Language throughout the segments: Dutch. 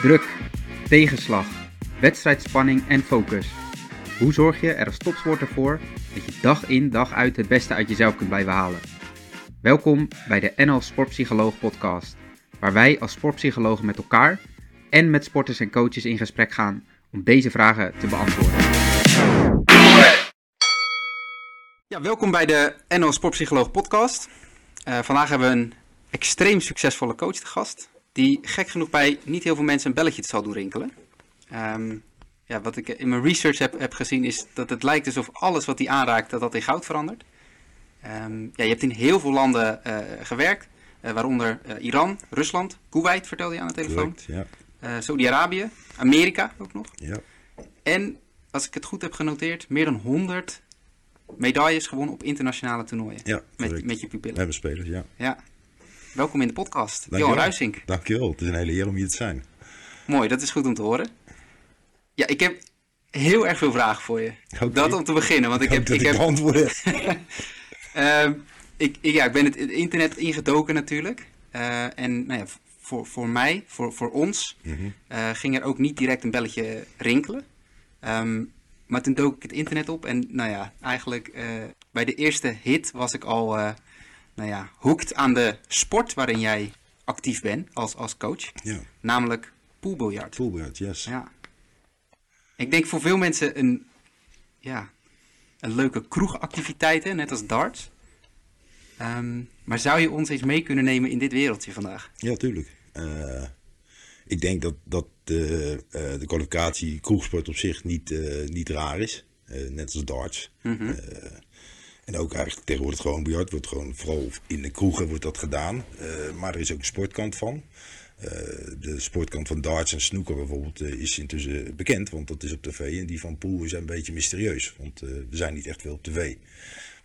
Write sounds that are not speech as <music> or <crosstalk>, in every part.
Druk, tegenslag, wedstrijdspanning en focus. Hoe zorg je er als topsporter voor dat je dag in dag uit het beste uit jezelf kunt blijven halen? Welkom bij de NL Sportpsycholoog podcast, waar wij als sportpsychologen met elkaar en met sporters en coaches in gesprek gaan om deze vragen te beantwoorden. Ja, welkom bij de NL Sportpsycholoog podcast. Uh, vandaag hebben we een extreem succesvolle coach te gast die gek genoeg bij niet heel veel mensen een belletje zal doen rinkelen. Ehm, ja, wat ik in mijn research heb, heb gezien is dat het lijkt alsof alles wat hij aanraakt, dat dat in goud verandert. Um, ja, je hebt in heel veel landen uh, gewerkt, uh, waaronder uh, Iran, Rusland, Kuwait vertelde je aan de telefoon. Ja. Saudi-Arabië, Amerika ook nog. ja. En, als ik het goed heb genoteerd, meer dan 100 medailles gewonnen op internationale toernooien. ja Met, met je We pupillen. hebben spelers, ja. Ja. Welkom in de podcast. Johan Ruisink. Dankjewel. Het is een hele eer om hier te zijn. Mooi, dat is goed om te horen. Ja, ik heb heel erg veel vragen voor je. Dat om te beginnen, want ik heb, ik heb, beantwoorden. <laughs> <laughs> ehm, ik, ik, ja, ik ben het internet ingedoken natuurlijk. Eh, en nou ja, voor, voor mij, voor, voor ons, Mhm. eh, ging er ook niet direct een belletje rinkelen. Ehm, maar toen dook ik het internet op en nou ja, eigenlijk eh, bij de eerste hit was ik al nou ja, hooked aan de sport waarin jij actief bent als, als coach. Ja, Namelijk poolbiljart. Fulbright, yes. Ja. Ik denk voor veel mensen een, ja, een leuke kroegactiviteit, hè, net als darts. Ehm, maar zou je ons eens mee kunnen nemen in dit wereldje vandaag? Ja, tuurlijk. Eh, ik denk dat, dat de, eh, de kwalificatie kroegsport op zich niet, eh, niet raar is. Net als darts. Mhm. En ook eigenlijk tegenwoordig gewoon biljart wordt gewoon vooral in de kroegen wordt dat gedaan. Eh, maar er is ook een sportkant van. Eh, de sportkant van darts en snooker bijvoorbeeld eh, is intussen bekend, want dat is op tv. En die van pool is een beetje mysterieus, want we zijn niet echt veel op tv.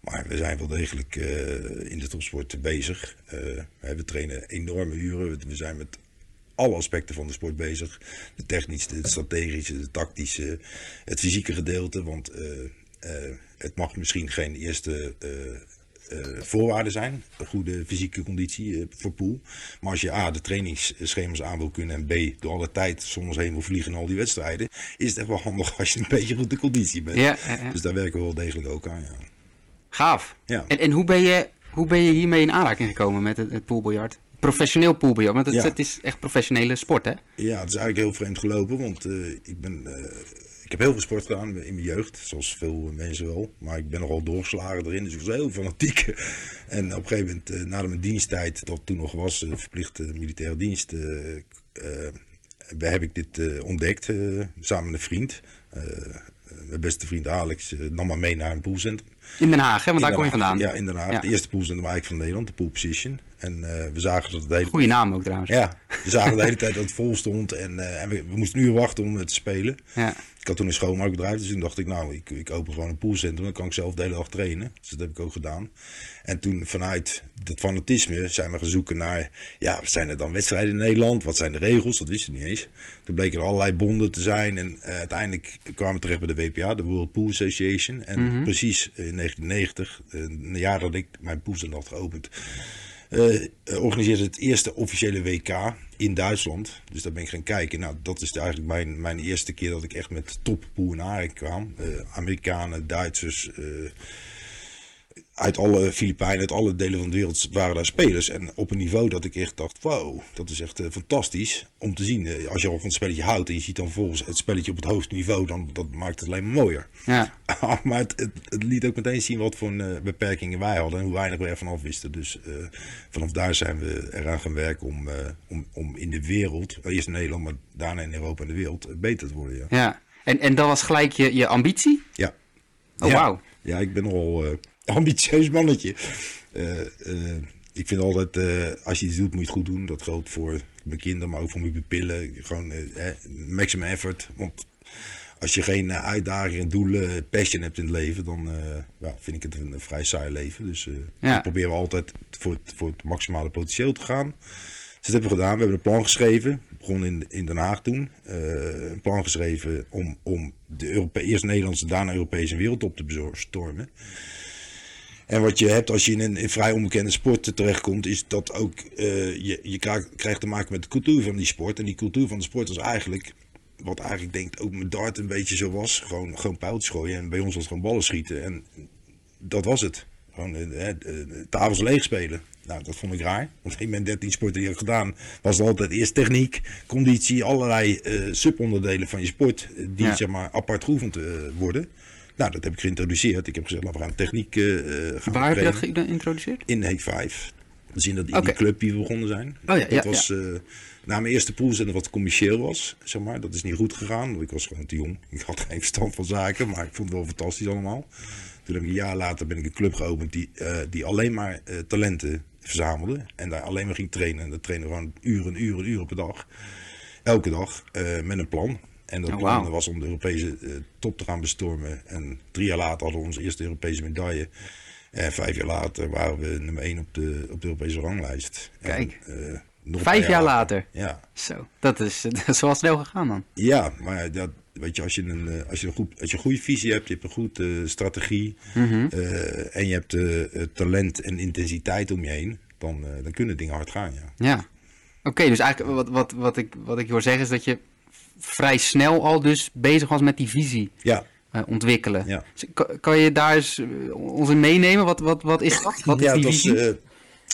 Maar we zijn wel degelijk in de topsport bezig. We trainen enorme uren. We- zijn met alle aspecten van de sport bezig. De technische, het strategische, de tactische, het fysieke gedeelte. Want het mag misschien geen eerste eh, voorwaarde zijn. Een goede fysieke conditie eh, voor pool. Maar als je A, de trainingsschema's aan wil kunnen. En B, door alle tijd soms heen wil vliegen in al die wedstrijden. Is het echt wel handig als je een beetje goed de conditie bent. Ja. Dus daar werken we wel degelijk ook aan. Ja. Gaaf. Ja. En, en hoe, ben je, hoe ben je hiermee in aanraking gekomen met het, het poolbiljart? Professioneel poolbiljart, want het, Ja. het is echt professionele sport, hè? Ja, het is eigenlijk heel vreemd gelopen, want ik, ben, ik heb heel veel sport gedaan in mijn jeugd, zoals veel mensen wel. Maar ik ben nogal doorgeslagen erin, dus ik was heel fanatiek. <laughs> En op een gegeven moment, eh, na mijn diensttijd, dat toen nog was, eh, verplichte militaire dienst, eh, heb ik dit ontdekt samen met een vriend. Mijn beste vriend Alex nam me mee naar een poolcentrum. In Den Haag, hè? Want In daar kom je vandaan. Ja, in Den Haag. Ja. De eerste poolcentrum eigenlijk van Nederland, de Pool Position. En we zagen dat het hele Goeie naam ook trouwens. ja, we zagen de <laughs> hele tijd dat het vol stond en, en we, we moesten nu wachten om het te spelen. Ja. Ik had toen een schoonmaakbedrijf, dus toen dacht ik, nou, ik, ik open gewoon een poolcentrum, dan kan ik zelf de hele dag trainen. Dus dat heb ik ook gedaan. En toen vanuit dat fanatisme zijn we gaan zoeken naar, ja, zijn er dan wedstrijden in Nederland? Wat zijn de regels? Dat wisten we niet eens. Toen bleken er allerlei bonden te zijn en eh, uiteindelijk kwamen we terecht bij de WPA, de World Pool Association. En precies in 1990, eh, een jaar dat ik mijn poolcentrum had geopend, eh, eh, organiseerde het eerste officiële WK in Duitsland. Dus daar ben ik gaan kijken. Nou, dat is eigenlijk mijn, mijn eerste keer dat ik echt met in aanraking kwam. Eh, Amerikanen, Duitsers, eh, uit alle Filipijnen, uit alle delen van de wereld waren daar spelers. En op een niveau dat ik echt dacht, wow, dat is echt eh, fantastisch om te zien. Eh, als je al van het spelletje houdt en je ziet dan volgens het spelletje op het hoogste niveau, dan dat maakt het alleen maar mooier. Ja. <laughs> maar het, het, het liet ook meteen zien wat voor een, eh, beperkingen wij hadden en hoe weinig we ervan af wisten. Dus vanaf daar zijn we eraan gaan werken om, om, om in de wereld, eerst in Nederland, maar daarna in Europa en de wereld, beter te worden. Ja. ja. En, en dat was gelijk je, je ambitie? ja. Oh, ja. wauw. Ja, ik ben eh ambitieus mannetje. Eh, eh, ik vind altijd, eh, als je iets doet, moet je het goed doen. Dat geldt voor mijn kinderen, maar ook voor mijn pupillen. Gewoon eh, maximum effort. Want als je geen uitdagingen, en doelen, passion hebt in het leven, dan ja, vind ik het een, vrij saai leven. Dus Ja. ik probeer wel altijd voor het, voor het maximale potentieel te gaan. Dus dat hebben we gedaan. We hebben een plan geschreven. We begonnen in, in Den Haag toen. Een plan geschreven om, om de Europe eerst Nederlandse, daarna Europese wereldtop te bestormen. En wat je hebt als je in een, in vrij onbekende sport terechtkomt, is dat ook uh, je, je krijgt, krijgt te maken met de cultuur van die sport. En die cultuur van de sport was eigenlijk, wat eigenlijk denk ook met dart een beetje zo was, gewoon, gewoon pijltjes gooien. En bij ons was het gewoon ballen schieten. En dat was het. Gewoon uh, tafels leeg spelen. Nou, dat vond ik raar. Want in mijn 13 sporten die ik gedaan, was het altijd eerst techniek, conditie, allerlei uh, subonderdelen van je sport, die zeg maar apart geoefend worden. Nou, dat heb ik geïntroduceerd. Ik heb gezegd, laten we gaan techniek uh, gaan Waar heb je dat geïntroduceerd? In Heek 5. We zien dat in die club die we begonnen zijn. Oh, ja, dat was uh, na mijn eerste poolzender wat commercieel was, zeg maar. Dat is niet goed gegaan, want ik was gewoon te jong. Ik had geen verstand van zaken, maar ik vond het wel fantastisch allemaal. Toen heb ik een jaar later ben ik een club geopend die, uh, die alleen maar uh, talenten verzamelde. En daar alleen maar ging trainen. En dat trainen gewoon uren, uren, uren per dag. Elke dag met een plan. En dat Oh, was om de Europese eh, top te gaan bestormen. En drie jaar later hadden we onze eerste Europese medaille. En vijf jaar later waren we nummer één op de, op de Europese ranglijst. Kijk. En, eh, een Vijf jaar later. Ja, Zo, dat is, <laughs> dat is wel snel gegaan dan. ja maar dat, weet je, als je, een, eh, als, je een goed, als je een goede visie hebt, je hebt een goede strategie. Mhm. en je hebt eh, talent en intensiteit om je heen. Dan, dan kunnen dingen hard gaan, ja. Ja. Oké, dus eigenlijk wat, wat, wat, ik, wat ik hoor zeggen is dat je vrij snel al dus bezig was met die visie Ja, eh, ontwikkelen. Ja. Dus kan, je daar eens eh, ons in meenemen? Wat, wat, wat is dat? Wat is ja, die visie? eh,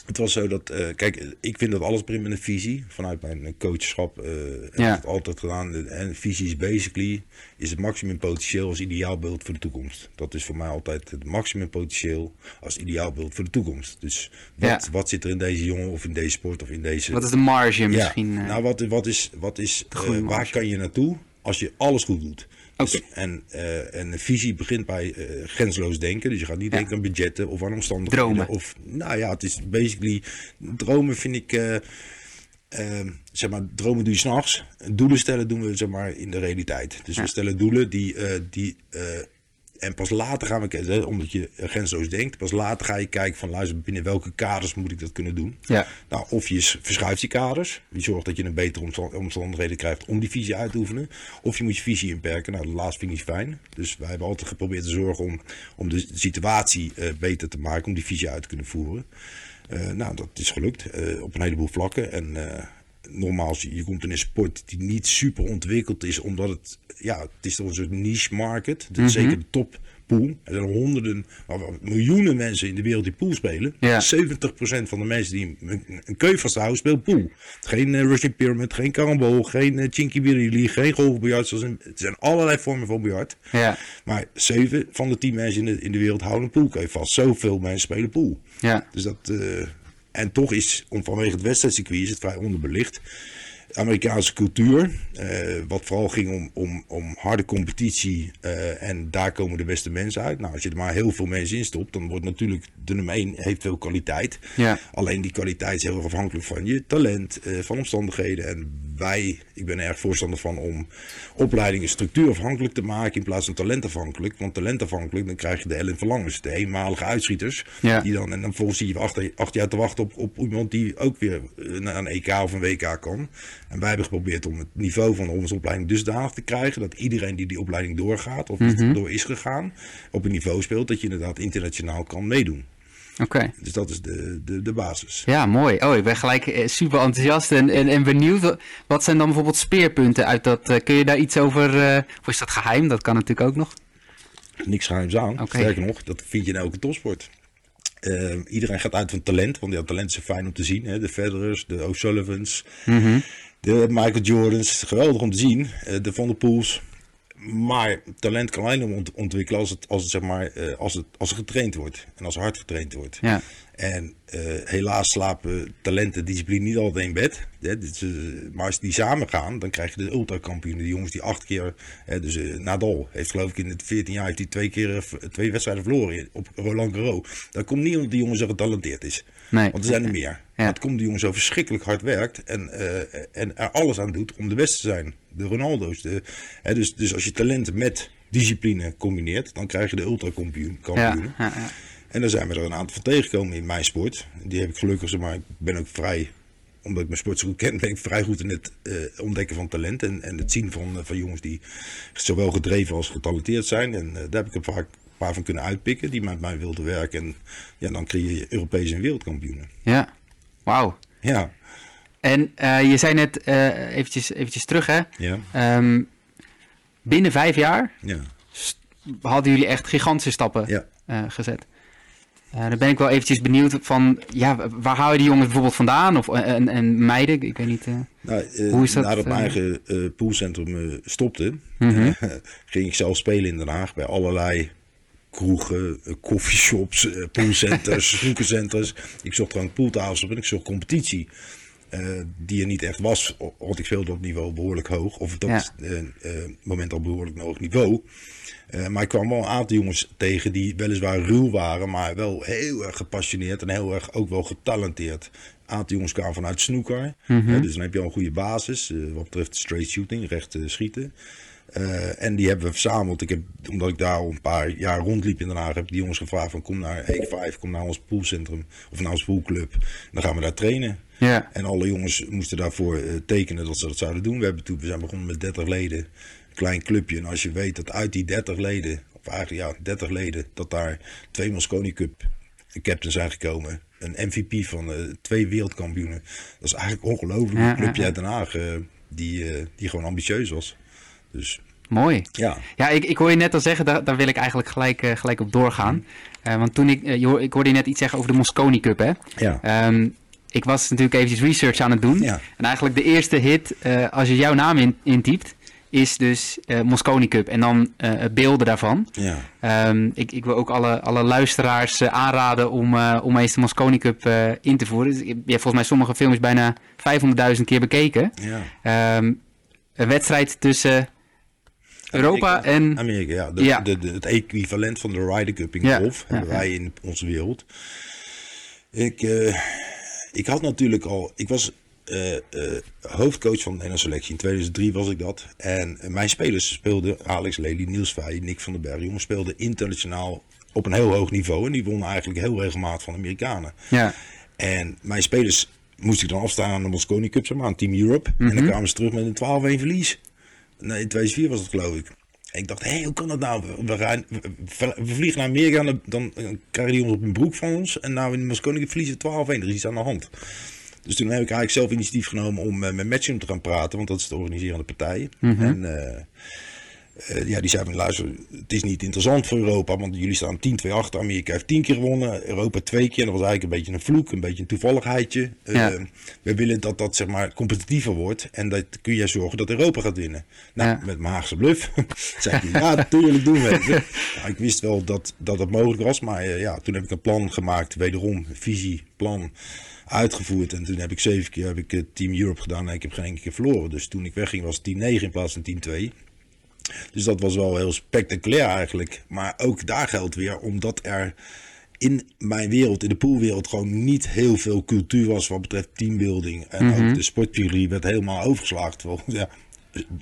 het was zo dat, eh, kijk, ik vind dat alles begint met een visie. Vanuit mijn coachschap eh heb ik het altijd gedaan. En visie is basically, is het maximum potentieel als ideaalbeeld voor de toekomst. Dat is voor mij altijd het maximum potentieel als ideaalbeeld voor de toekomst. Dus wat, Ja. wat zit er in deze jongen of in deze sport of in deze... wat is de marge misschien? eh? Nou, wat, wat is, wat is waar kan je naartoe als je alles goed doet? Dus, en, eh, en een visie begint bij eh grensloos denken. Dus je gaat niet Ja. denken aan budgetten of aan omstandigheden. Dromen. Of, nou ja, het is basically... Dromen vind ik... eh, eh, zeg maar, dromen doe je s'nachts. Doelen stellen doen we zeg maar, in de realiteit. Dus Ja. we stellen doelen die... eh, die eh, en pas later gaan we kijken, omdat je grensloos denkt. Pas later ga je kijken van luister, binnen welke kaders moet ik dat kunnen doen. ja. Nou, of je verschuift die kaders. Die zorgt dat je een betere omsta- omstandigheden krijgt om die visie uit te oefenen. Of je moet je visie inperken. Nou, de laatste vind ik fijn. Dus wij hebben altijd geprobeerd te zorgen om, om de situatie eh, beter te maken. Om die visie uit te kunnen voeren. Eh, nou, dat is gelukt eh, op een heleboel vlakken. En nogmaals, je komt in een sport die niet super ontwikkeld is. Omdat het, ja, het is toch een soort niche market. Dat is zeker de top pool. Er zijn honderden, wel miljoenen mensen in de wereld die pool spelen. Ja. 70% van de mensen die een, een keu vasthouden, speelt pool. Geen eh, Russian Pyramid, geen karambol, geen uh, Chinky Billy, geen golfbiljart. Het zijn allerlei vormen van biljart. Ja. Maar 7 van de 10 mensen in de, in de wereld houden een poolkeu vast. Zoveel mensen spelen pool. Ja. Dus dat, eh, en toch is, vanwege het wedstrijdcircuit, is het vrij onderbelicht. Amerikaanse cultuur, eh, wat vooral ging om, om, om harde competitie eh, en daar komen de beste mensen uit. Nou, als je er maar heel veel mensen in stopt, dan wordt natuurlijk de nummer 1 heeft veel kwaliteit. Ja. Alleen die kwaliteit is heel erg afhankelijk van je talent, eh, van omstandigheden. En wij, ik ben er erg voorstander van om opleidingen structuurafhankelijk te maken in plaats van talentafhankelijk. Want talentafhankelijk, dan krijg je de Ellen Verlangers, de eenmalige uitschieters. Ja. Die dan, en dan volgens zie je acht, acht jaar te wachten op, op iemand die ook weer naar een EK of een WK kan. En wij hebben geprobeerd om het niveau van onze opleiding dusdanig te krijgen dat iedereen die die opleiding doorgaat of Mhm. door is gegaan, op een niveau speelt dat je inderdaad internationaal kan meedoen. Oké. Dus dat is de, de, de basis. Ja, mooi. Oh, ik ben gelijk eh, super enthousiast en, en, en benieuwd. Wat- zijn dan bijvoorbeeld speerpunten uit dat? eh, kun je daar iets over, eh, of is dat geheim? Dat kan natuurlijk ook nog. Niks geheims aan. Sterker nog, dat vind je in elke topsport. Eh, iedereen gaat uit van talent, want ja, talent is fijn om te zien. Hè? De Federers, de O'Sullivans, Mhm. De Michael Jordans. Geweldig om te zien. Eh, de Van der Poels. Maar talent kan alleen maar ont- ontwikkelen als, het, als, het, zeg maar, eh, als, het, als er getraind wordt. En als hard getraind wordt. Ja. En eh, helaas slapen talent en discipline niet altijd in bed. Hè, maar als die samen gaan, dan krijg je de ultrakampioenen. Die jongens die acht keer... Hè, dus Nadal heeft geloof ik in het 14 jaar heeft hij twee, keer, twee wedstrijden verloren op Roland Garros. Dat komt niet omdat die jongen zo getalenteerd is. Nee. Want er zijn er meer. Maar het komt die jongen zo verschrikkelijk hard werkt en, eh, en er alles aan doet om de beste te zijn. De Ronaldo's. De, hè, dus, dus als je talent met discipline combineert, dan krijg je de ultrakampioen. Ja, ja, ja. En daar zijn we er een aantal van tegengekomen in mijn sport. Die heb ik gelukkig, maar, ik ben ook vrij, omdat ik mijn sport zo goed ken, <laughs> ben ik vrij goed in het eh, ontdekken van talent. En, en het zien van, eh, van jongens die zowel gedreven als getalenteerd zijn. En daar heb ik er vaak paar van kunnen uitpikken die met mij wilden werken. En ja, dan creëer je Europese en wereldkampioenen. Ja, wauw. Ja. En uh, je zei net uh, eventjes, eventjes terug, hè? Ja. Um, binnen vijf jaar ja. hadden jullie echt gigantische stappen ja. uh, gezet. dan ben ik wel eventjes benieuwd van, ja, waar hou je die jongens bijvoorbeeld vandaan? Of, en, en meiden, ik weet niet. nou, hoe is dat? Nadat mijn eigen poolcentrum stopte, Mhm. -hmm. <laughs> ging ik zelf spelen in Den Haag bij allerlei kroegen, koffieshops, poolcenters, <laughs> snookercenters. Ik zocht gewoon pooltafels op en ik zocht competitie. Uh, die er niet echt was, want ik speelde op niveau behoorlijk hoog. Of dat Ja. uh, uh, moment al behoorlijk hoog niveau. Maar ik kwam wel een aantal jongens tegen die weliswaar ruw waren, maar wel heel erg gepassioneerd en heel erg ook wel getalenteerd. Een aantal jongens kwamen vanuit snooker. Mhm. dus dan heb je al een goede basis wat betreft straight shooting, recht schieten. Uh, en die hebben we verzameld. Ik heb, omdat ik daar al een paar jaar rondliep in Den Haag, heb ik die jongens gevraagd van kom naar Heek 5, kom naar ons poolcentrum of naar ons poolclub. Dan gaan we daar trainen. Ja. En alle jongens moesten daarvoor uh, tekenen dat ze dat zouden doen. We, hebben toen, we zijn begonnen met 30 leden, een klein clubje. En als je weet dat uit die 30 leden, of eigenlijk ja, 30 leden, dat daar twee Mosconi Cup captains zijn gekomen. Een MVP van uh, twee wereldkampioenen. Dat is eigenlijk ongelooflijk. Een clubje uit Den Haag die, die gewoon ambitieus was. Dus Mooi. ja. Ja, ik, ik hoor je net al zeggen, daar, daar wil ik eigenlijk gelijk, uh, gelijk op doorgaan. Uh, want toen ik, uh, je, ik hoorde je net iets zeggen over de Mosconi Cup, hè? Ja. Um, ik was natuurlijk eventjes research aan het doen. Ja. En eigenlijk de eerste hit, als je jouw naam in, intypt, is dus Mosconi Cup. En dan beelden daarvan. Ja. Um, ik, ik wil ook alle, alle luisteraars aanraden om, om eens de Mosconi Cup in te voeren. Dus, je hebt volgens mij sommige films bijna 500.000 keer bekeken. Ja. Um, een wedstrijd tussen Europa en... Amerika, ja. De, ja. De, de, het equivalent van de Ryder Cup in Ja, golf hebben wij in onze wereld. Ik, uh, ik had natuurlijk al... Ik was uh, uh, hoofdcoach van de NL Selectie. In 2003 was ik dat. En mijn spelers speelden... Alex Lely, Niels Vij, Nick van den Berg. Jongens speelden internationaal op een heel hoog niveau. En die wonnen eigenlijk heel regelmatig van de Amerikanen. Ja. En mijn spelers moest ik dan afstaan aan de Mosconi Cup, zeg maar, aan Team Europe. Mm -hmm. En dan kwamen ze terug met een 12-1 verlies. Nee, in 2004 was het geloof ik. En ik dacht, hé, hey, hoe kan dat nou? We, gaan, we, we vliegen naar Amerika, dan, dan krijgen die ons op een broek van ons. En nou in Cup verliezen 12-1, er is iets aan de hand. Dus toen heb ik eigenlijk zelf initiatief genomen om uh, met Matchroom te gaan praten, want dat is de organiserende partij. Mhm. Mm -hmm. En uh, uh, ja, die zei van, luister, het is niet interessant voor Europa, want jullie staan 10-2 achter. Amerika heeft 10 keer gewonnen, Europa twee keer. Dat was eigenlijk een beetje een vloek, een beetje een toevalligheidje. Ja. Uh, we willen dat dat zeg maar competitiever wordt en dat kun jij zorgen dat Europa gaat winnen. Nou, Ja. met mijn Haagse bluff <laughs> zei ik, ja, <laughs> natuurlijk doen we het. Nou, ik wist wel dat, dat het mogelijk was, maar uh, ja, toen heb ik een plan gemaakt, wederom, visie, plan uitgevoerd. En toen heb ik zeven keer heb ik, Team Europe gedaan en ik heb geen enkele keer verloren. Dus toen ik wegging was het team 9 in plaats van team 2. Dus dat was wel heel spectaculair eigenlijk. Maar ook daar geldt weer, omdat er in mijn wereld, in de poolwereld, gewoon niet heel veel cultuur was wat betreft teambuilding. En Mhm. ook de sportpsychologie werd helemaal overgeslagen. <laughs> Terwijl, ja,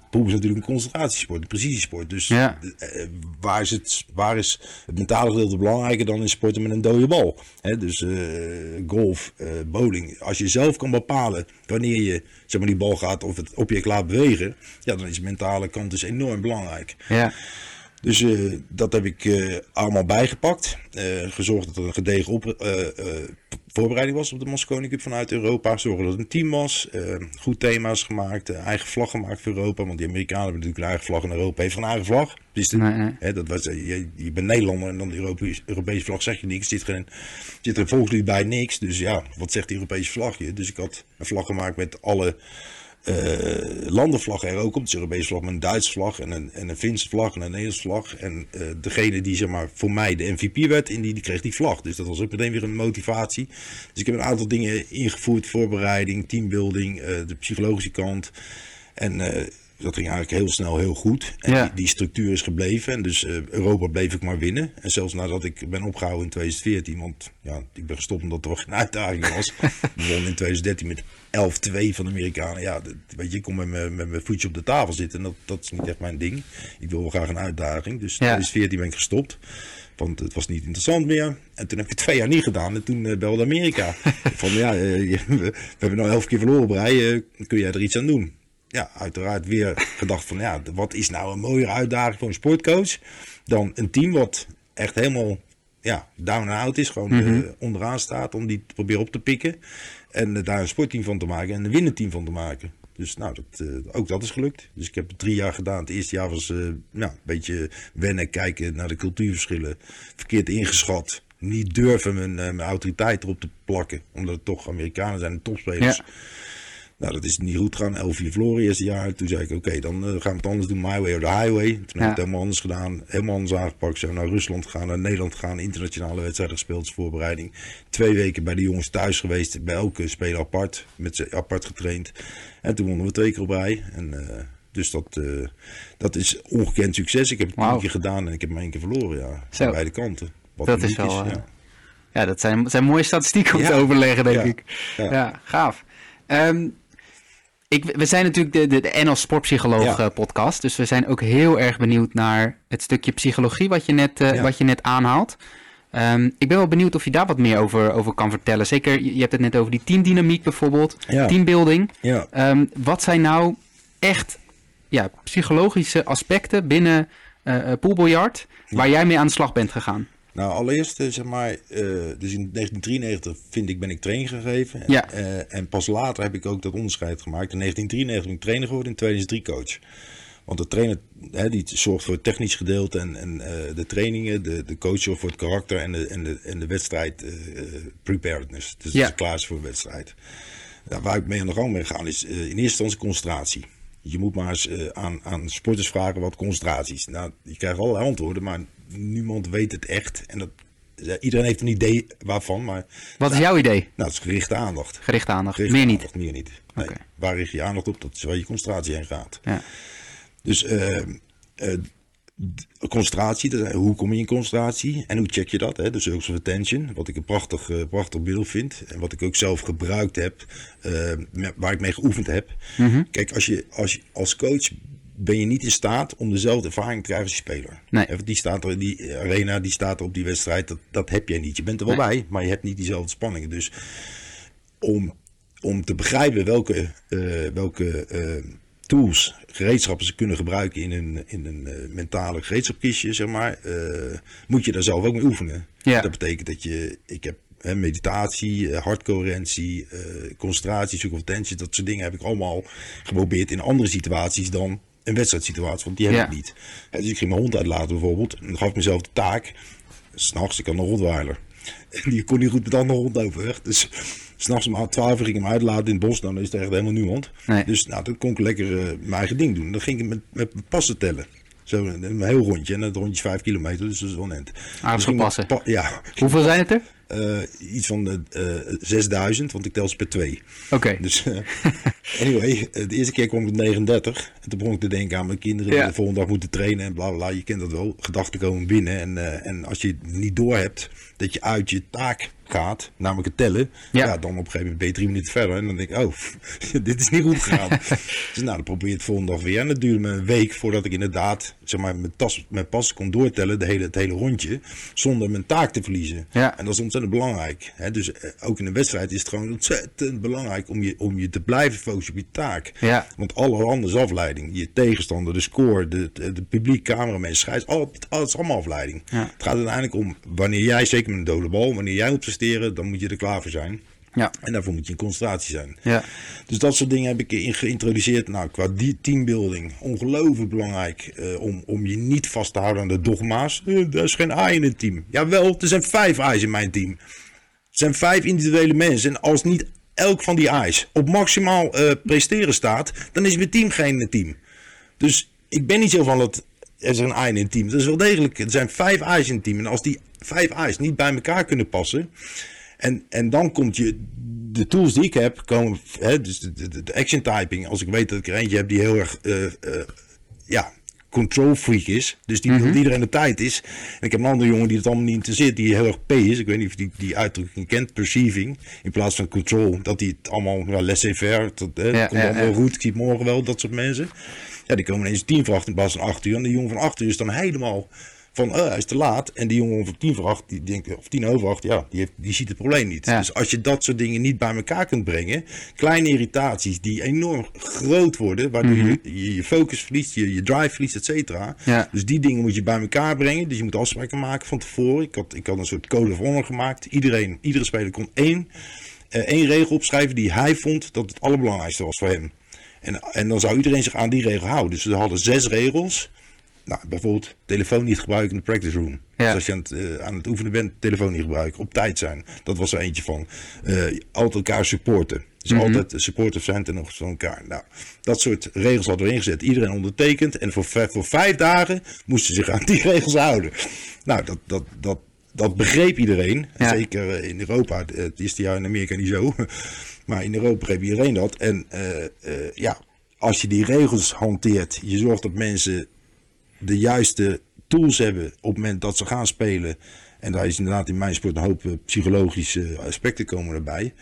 pool is natuurlijk een concentratiesport, een precisiesport. Dus Ja. eh, waar, is het, waar is het mentale gedeelte belangrijker dan in sporten met een dode bal? Hè, dus eh, golf, eh, bowling. Als je zelf kan bepalen wanneer je zeg maar, die bal gaat of het object laat bewegen, ja, dan is de mentale kant dus enorm belangrijk. Ja. Dus uh, dat heb ik uh, allemaal bijgepakt. Uh, gezorgd dat er een gedegen op, voorbereiding was op de Mosconi Cup vanuit Europa. Zorgen dat het een team was. goed thema's gemaakt. eigen vlag gemaakt voor Europa. Want die Amerikanen hebben natuurlijk een eigen vlag en Europa heeft een eigen vlag. Dus Nee, nee. Hè, dat was, je, je bent Nederlander en dan de Europese, Europese vlag zeg je niks. Er zit, geen, zit er volkslied bij niks. Dus ja, wat zegt die Europese vlag je? Dus ik had een vlag gemaakt met alle uh, landenvlag er ook op. Dus Europese vlag met een Duitse vlag en een, en een Finse vlag en een Nederlandse vlag. En uh, degene die zeg maar voor mij de MVP werd, in die, die kreeg die vlag. Dus dat was ook meteen weer een motivatie. Dus ik heb een aantal dingen ingevoerd. Voorbereiding, teambuilding, uh, de psychologische kant. En dat ging eigenlijk heel snel heel goed. En Ja. die, die, structuur is gebleven. En dus Europa bleef ik maar winnen. En zelfs nadat ik ben opgehouden in 2014. Want ja, ik ben gestopt omdat er geen uitdaging was. <laughs> We wonnen in 2013 met 11-2 van de Amerikanen. Ja, dat, weet je, ik kom met mijn, met mijn voetje op de tafel zitten. En dat, dat is niet echt mijn ding. Ik wil wel graag een uitdaging. Dus in Ja. 2014 ben ik gestopt. Want het was niet interessant meer. En toen heb ik het twee jaar niet gedaan. En toen uh, belde Amerika. <laughs> van ja, uh, we, hebben nou elf keer verloren op rij. Kun jij er iets aan doen? Ja, uiteraard weer gedacht van ja, wat is nou een mooiere uitdaging voor een sportcoach dan een team wat echt helemaal ja, down and out is. Gewoon Mhm. eh, onderaan staat om die te proberen op te pikken. En eh, daar een sportteam van te maken en een winnenteam van te maken. Dus nou, dat, eh, ook dat is gelukt. Dus ik heb het drie jaar gedaan. Het eerste jaar was ja, een beetje wennen, kijken naar de cultuurverschillen. Verkeerd ingeschat. Niet durven mijn, mijn autoriteit erop te plakken. Omdat het toch Amerikanen zijn en topspelers. Ja. Nou, dat is niet goed gegaan. 11-4 verloren eerste jaar. Toen zei ik, oké, dan eh, gaan we het anders doen. My way or the highway. Toen heb ik Ja. het helemaal anders gedaan. Helemaal anders aangepakt. Zijn naar Rusland gegaan, naar Nederland gegaan. Internationale wedstrijden gespeeld als voorbereiding. Twee weken bij de jongens thuis geweest. Bij elke speler apart. Met ze apart getraind. En toen wonnen we twee keer op rij. En, eh, dus dat, eh, dat is ongekend succes. Ik heb het Wauw. één keer gedaan en ik heb maar één keer verloren. Ja, Zo. Aan beide kanten. Wat Dat is wel, ja. Ja, dat zijn, zijn mooie statistieken om Ja. te overleggen, denk Ja. ik. Ja, Ja. gaaf. Ehm, ik, we zijn natuurlijk de, de, de NL Sportpsycholoog Ja. eh, podcast. Dus we zijn ook heel erg benieuwd naar het stukje psychologie wat je net, eh, Ja. wat je net aanhaalt. Ehm, ik ben wel benieuwd of je daar wat meer over, over kan vertellen. Zeker, je, hebt het net over die teamdynamiek bijvoorbeeld, Ja. teambuilding. Ja. Ehm, wat zijn nou echt ja, psychologische aspecten binnen poolbiljart waar jij mee aan de slag bent gegaan? Nou, allereerst, eh, zeg maar, eh, dus in 1993 vind ik, ben ik training gegeven. Ja. Eh, en pas later heb ik ook dat onderscheid gemaakt. In 1993 ben ik trainer geworden, in 2003 coach. Want de trainer hè, die zorgt voor het technisch gedeelte en, en de trainingen. De, de coach zorgt voor het karakter en de, en de, en de wedstrijd preparedness. Dus Ja. klaar is voor wedstrijd. Nou, waar ik mee aan de gang ben gegaan is in eerste instantie concentratie. Je moet maar eens aan, aan sporters vragen wat concentratie is. Nou, je krijgt allerlei antwoorden, maar niemand weet het echt. En dat, iedereen heeft een idee waarvan, maar Wat is jouw idee? nou, het is gerichte aandacht. Gerichte aandacht, Gerichte meer niet. meer niet. Nee. Waar richt je aandacht op? Dat is waar je concentratie heen gaat. Ja. Dus eh, eh, concentratie, dat is- hoe kom je in concentratie en hoe check je dat? Hè? Circles of attention, wat ik een prachtig, eh, prachtig middel vind en wat ik ook zelf gebruikt heb, waar ik mee geoefend heb. Mhm. Kijk, als je, als je als coach ben je niet in staat om dezelfde ervaring te krijgen als je speler. Nee. Want Die staat er, die arena, die staat er op die wedstrijd, dat, dat heb jij niet. Je bent er wel Nee. bij, maar je hebt niet diezelfde spanningen. Dus om, om te begrijpen welke, eh, welke eh, tools, gereedschappen ze kunnen gebruiken in een, in een eh, mentale gereedschapkistje, zeg maar, moet je daar zelf ook mee oefenen. Ja. Dat betekent dat je, ik heb hè, meditatie, hartcoherentie, concentratie, zoek of attention, dat soort dingen heb ik allemaal geprobeerd in andere situaties dan een wedstrijdsituatie, want die heb Ja. ik niet. Dus ik ging mijn hond uitlaten bijvoorbeeld en gaf mezelf de taak, s'nachts, ik had een rotweiler. <laughs> En die kon niet goed met de andere hond overweg. Dus s'nachts om 12 uur ging ik hem uitlaten in het bos. Nou, dan is er echt helemaal niemand. Nee. Dus nou, dan kon ik lekker eh, mijn eigen ding doen. Dan ging ik met, met passen tellen. Zo een, een heel rondje. En dat rondje is 5 kilometer, dus dat is wel end. Aardig Dus passen. pa- ja, Hoeveel zijn het er? Eh, iets van de, eh 6000, want ik tel ze per twee. Oké. Dus eh, <laughs> anyway, de eerste keer kwam ik met 39. En toen begon ik te denken aan mijn kinderen die Ja. de volgende dag moeten trainen en bla bla. Je kent dat wel. Gedachten komen binnen. En, en als je het niet door hebt dat je uit je taak gaat, namelijk het tellen. Ja. Ja. dan op een gegeven moment ben je drie minuten verder. En dan denk ik, oh, <laughs> dit is niet goed gegaan. <laughs> dus nou, dan probeer je het volgende dag weer. En dat duurde me een week voordat ik inderdaad, zeg maar, mijn, tas, mijn pas kon doortellen, de hele, het hele rondje. Zonder mijn taak te verliezen. Ja. En dat is ontzettend belangrijk. Hè? Dus eh, ook in een wedstrijd is het gewoon ontzettend belangrijk om je, om je te blijven focussen op je taak. Ja. Want alle andere afleiding. Je tegenstander, de score, de, de, de publiek, cameraman, scheids, al, alles allemaal afleiding. Het gaat uiteindelijk om wanneer jij, zeker met een dode bal, wanneer jij moet presteren, dan moet je er klaar voor zijn. Ja. En daarvoor moet je in concentratie zijn. Ja. Dus dat soort dingen heb ik in geïntroduceerd. Nou, qua die teambuilding, ongelooflijk belangrijk eh, om, om je niet vast te houden aan de dogma's. Eh, er is geen A in het team. Jawel, er zijn vijf A's in mijn team. Er zijn vijf individuele mensen. En als niet elk van die A's op maximaal eh, presteren staat, dan is mijn team geen team. Dus ik ben niet zo van dat er is een A in een team. Dat is wel degelijk. Er zijn vijf A's in het team. En als die vijf A's niet bij elkaar kunnen passen. En, en dan komt je. De tools die ik heb, komen. Hè, dus de, de, de action typing. Als ik weet dat ik er eentje heb die heel erg. eh, eh, ja, control freak is. Dus die dat iedereen de tijd is. En ik heb een andere jongen die het allemaal niet interesseert. Die heel erg P is. Ik weet niet of die, die uitdrukking kent. Perceiving. In plaats van control. Dat die het allemaal ja, laissez-faire. Dat, hè, Ja, dat komt ja, allemaal ja. goed. Ik zie het morgen wel. Dat soort mensen. Ja, die komen ineens tien voor acht in plaats van acht uur. En die jongen van acht uur is dan helemaal van oh, hij is te laat. En die jongen van tien voor acht, die denkt, of tien over acht, ja, die, heeft, die ziet het probleem niet. Ja. Dus als je dat soort dingen niet bij elkaar kunt brengen, kleine irritaties die enorm groot worden, waardoor je, je je focus verliest, je, je drive verliest, et cetera. Ja. Dus die dingen moet je bij elkaar brengen. Dus je moet afspraken maken van tevoren. Ik had, ik had een soort code of honor gemaakt. Iedereen, iedere speler kon één, eh, één regel opschrijven die hij vond dat het allerbelangrijkste was voor hem. En, en dan zou iedereen zich aan die regel houden. Dus we hadden zes regels. Nou, bijvoorbeeld telefoon niet gebruiken in de practice room. Ja. Dus als je aan het, eh, aan het oefenen bent, telefoon niet gebruiken. Op tijd zijn. Dat was er eentje van. Eh, altijd elkaar supporten. Dus altijd supportive zijn ten opzichte van elkaar. Nou, dat soort regels hadden we ingezet. Iedereen ondertekend. En voor, vijf- voor vijf dagen moesten ze zich aan die <laughs> regels houden. Nou, dat, dat, dat, dat begreep iedereen. Ja. Zeker eh, in Europa. Het- eerste jaar in Amerika niet zo. <laughs> Maar in Europa begreep iedereen dat. En ja, als je die regels hanteert. Je zorgt dat mensen de juiste tools hebben op het moment dat ze gaan spelen. En daar is inderdaad in mijn sport een hoop eh, psychologische aspecten komen erbij.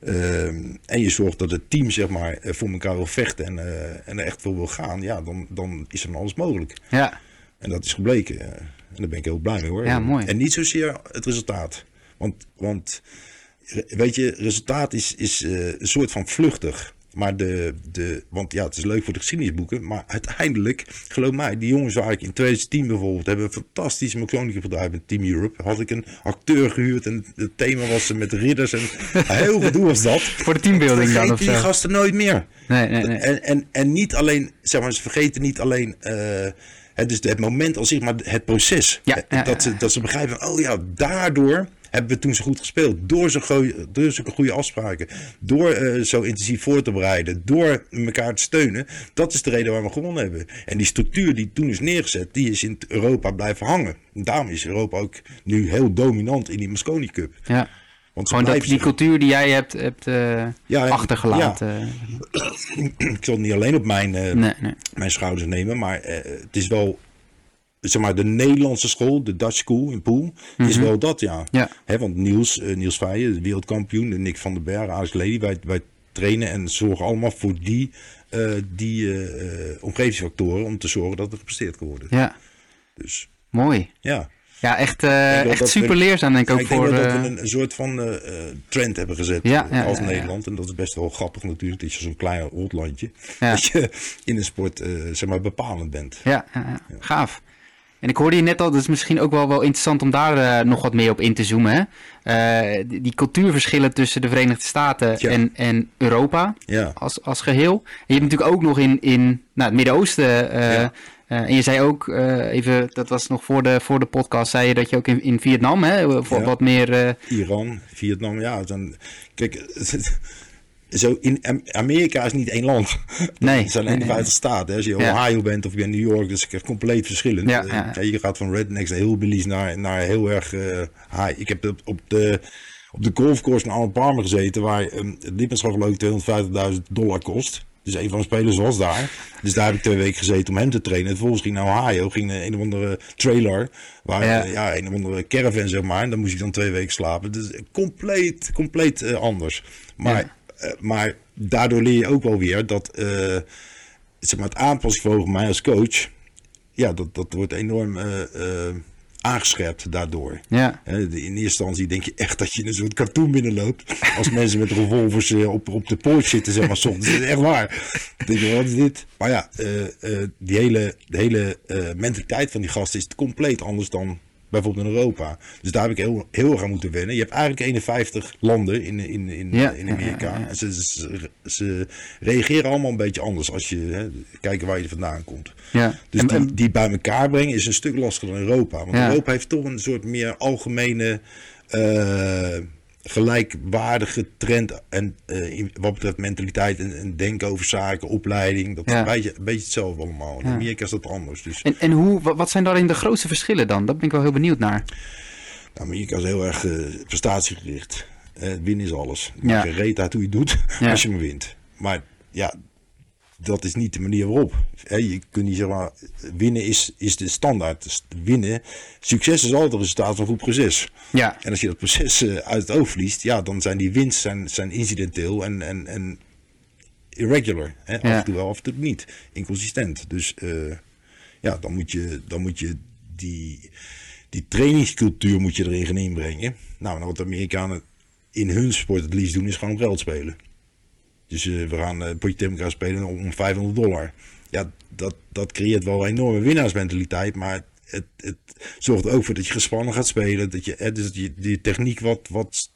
Ehm, en je zorgt dat het team zeg maar eh, voor elkaar wil vechten en, eh, en er echt voor wil gaan. Ja, dan, dan is er van alles mogelijk. Ja, En dat is gebleken. En daar ben ik heel blij mee hoor. Ja, mooi. En niet zozeer het resultaat. Want, want weet je, resultaat is, is een soort van vluchtig. Maar de, de, want ja, het is leuk voor de geschiedenisboeken. Maar uiteindelijk, geloof mij, die jongens waar ik in 2010 bijvoorbeeld hebben een fantastisch Moxonica bedrijf met Team Europe. Had ik een acteur gehuurd en het thema was met ridders en <laughs> heel veel was dat. voor de teambuilding dan of die zo. gasten nooit meer. Nee, nee, nee. En, en, en niet alleen, zeg maar, ze vergeten niet alleen eh, het, dus het moment als zich, maar het proces. Ja, Eh, ja, dat, ja, ze, dat ze begrijpen, oh ja, daardoor hebben we toen zo goed gespeeld. Door, zo goeie, door zulke goede afspraken. Door eh, zo intensief voor te bereiden. Door elkaar te steunen. Dat is de reden waarom we gewonnen hebben. En die structuur die toen is neergezet, die is in Europa blijven hangen. En daarom is Europa ook nu heel dominant in die Mosconi Cup. Ja. Want Gewoon dat, die cultuur die jij hebt, hebt eh, Ja, en- achtergelaten. ik zal het niet alleen op mijn, eh, Nee, nee. mijn schouders nemen. Maar het is wel, zeg maar, de Nederlandse school, de Dutch School in Poel, is wel dat, ja. Mhm. Ja. Hè, want Niels, eh, Niels Veijen, de wereldkampioen, en Nick van den Berg, Alex Lely, wij, wij trainen en zorgen allemaal voor die, eh, die eh, omgevingsfactoren om te zorgen dat er gepresteerd kan worden. Ja, Dus mooi. ja. Ja, echt, denk wel echt dat we- super leerzaam denk ik ook ik denk voor... wel dat eh, we een, een soort van trend hebben gezet Ja, ja, als ja. Nederland. En dat is best wel grappig natuurlijk. Dat je zo'n klein rotlandje, <laughs> dat je in een sport zeg maar bepalend bent. Ja. gaaf. En ik hoorde je net al, dat is misschien ook wel, wel interessant om daar eh, nog wat meer op in te zoomen. Hè? Eh, die, die cultuurverschillen tussen de Verenigde Staten Ja. en, en Europa Ja. als, als geheel. En je hebt natuurlijk ook nog in, in nou, het Midden-Oosten. eh, Ja. en je zei ook, even, dat was nog voor de, voor de podcast, zei je dat je ook in, in Vietnam, hè, voor wat meer. Iran, Vietnam, ja. Dan, kijk, <laughs> zo in Am- Amerika is niet één land. Nee, <laughs> Het zijn nee, 51 staten. hè. Als je Ja. Ohio bent of je bent in New York, dat is compleet verschillend. Ja, Eh, ja, ja. Je gaat van rednecks naar hillbillies naar, naar heel erg eh, high. Ik heb op, de... Op de golfcourse in Arnold Palmer gezeten, waar um, het lidmaatschap geloof ik 250.000 dollar kost. Dus een van de spelers was daar. Dus daar heb ik twee weken gezeten om hem te trainen. En vervolgens ging naar Ohio, ging naar een of andere trailer. Waar, Ja. ja. een of andere caravan zeg maar. En dan moest ik dan twee weken slapen. Dus compleet, compleet eh, anders. Maar, eh, maar daardoor leer je ook wel weer dat eh, zeg maar, het aanpassingsvermogen mij als coach... Ja, dat, dat wordt enorm eh, eh, aangescherpt daardoor. ja, In eerste instantie denk je echt dat je in een soort cartoon binnenloopt. Als mensen met revolvers eh, op, op de poort zitten, zeg maar soms. Dat is echt waar. Dan denk je, wat is dit? Maar ja, eh, eh, die hele, de hele eh, mentaliteit van die gasten is compleet anders dan bijvoorbeeld in Europa. Dus daar heb ik heel, heel erg aan moeten wennen. Je hebt eigenlijk 51 landen in, in, in, Ja, in Amerika. ja, ja. En Ze, ze, ze reageren allemaal een beetje anders als je hè, kijken waar je vandaan komt. ja. Dus En- die, en- die bij elkaar brengen is een stuk lastiger dan Europa. Want. Europa heeft toch een soort meer algemene eh, gelijkwaardige trend. En eh, wat betreft mentaliteit en, en denken over zaken, opleiding. Dat is Ja. een, beetje, een beetje hetzelfde allemaal. In Ja. Amerika is dat anders. Dus en, en hoe, wat, zijn daarin de grootste verschillen dan? Dat ben ik wel heel benieuwd naar. nou, Amerika is heel erg eh, prestatiegericht. Eh winnen is alles. Ja. Je reet uit hoe je doet <laughs> Ja. als je maar wint. Maar ja, dat is niet de manier waarop. Je kunt niet zeggen, winnen is, is de standaard. Dus winnen, succes is altijd het resultaat van een goed proces. Ja, En als je dat proces eh, uit het oog verliest, ja, dan zijn die winst zijn, zijn incidenteel en, en, en irregular. Hè? Af en toe wel, af en toe niet. Inconsistent. Dus eh, ja, dan moet, je, dan moet je die, die trainingscultuur moet je erin gaan inbrengen. Nou, wat de Amerikanen in hun sport het liefst doen, is gewoon geld spelen. Dus uh, we gaan uh, potje tegen spelen om 500 dollar. Ja, dat, dat creëert wel een enorme winnaarsmentaliteit, maar het, het zorgt er ook voor dat je gespannen gaat spelen. Dat je, dus dat je die techniek wat, wat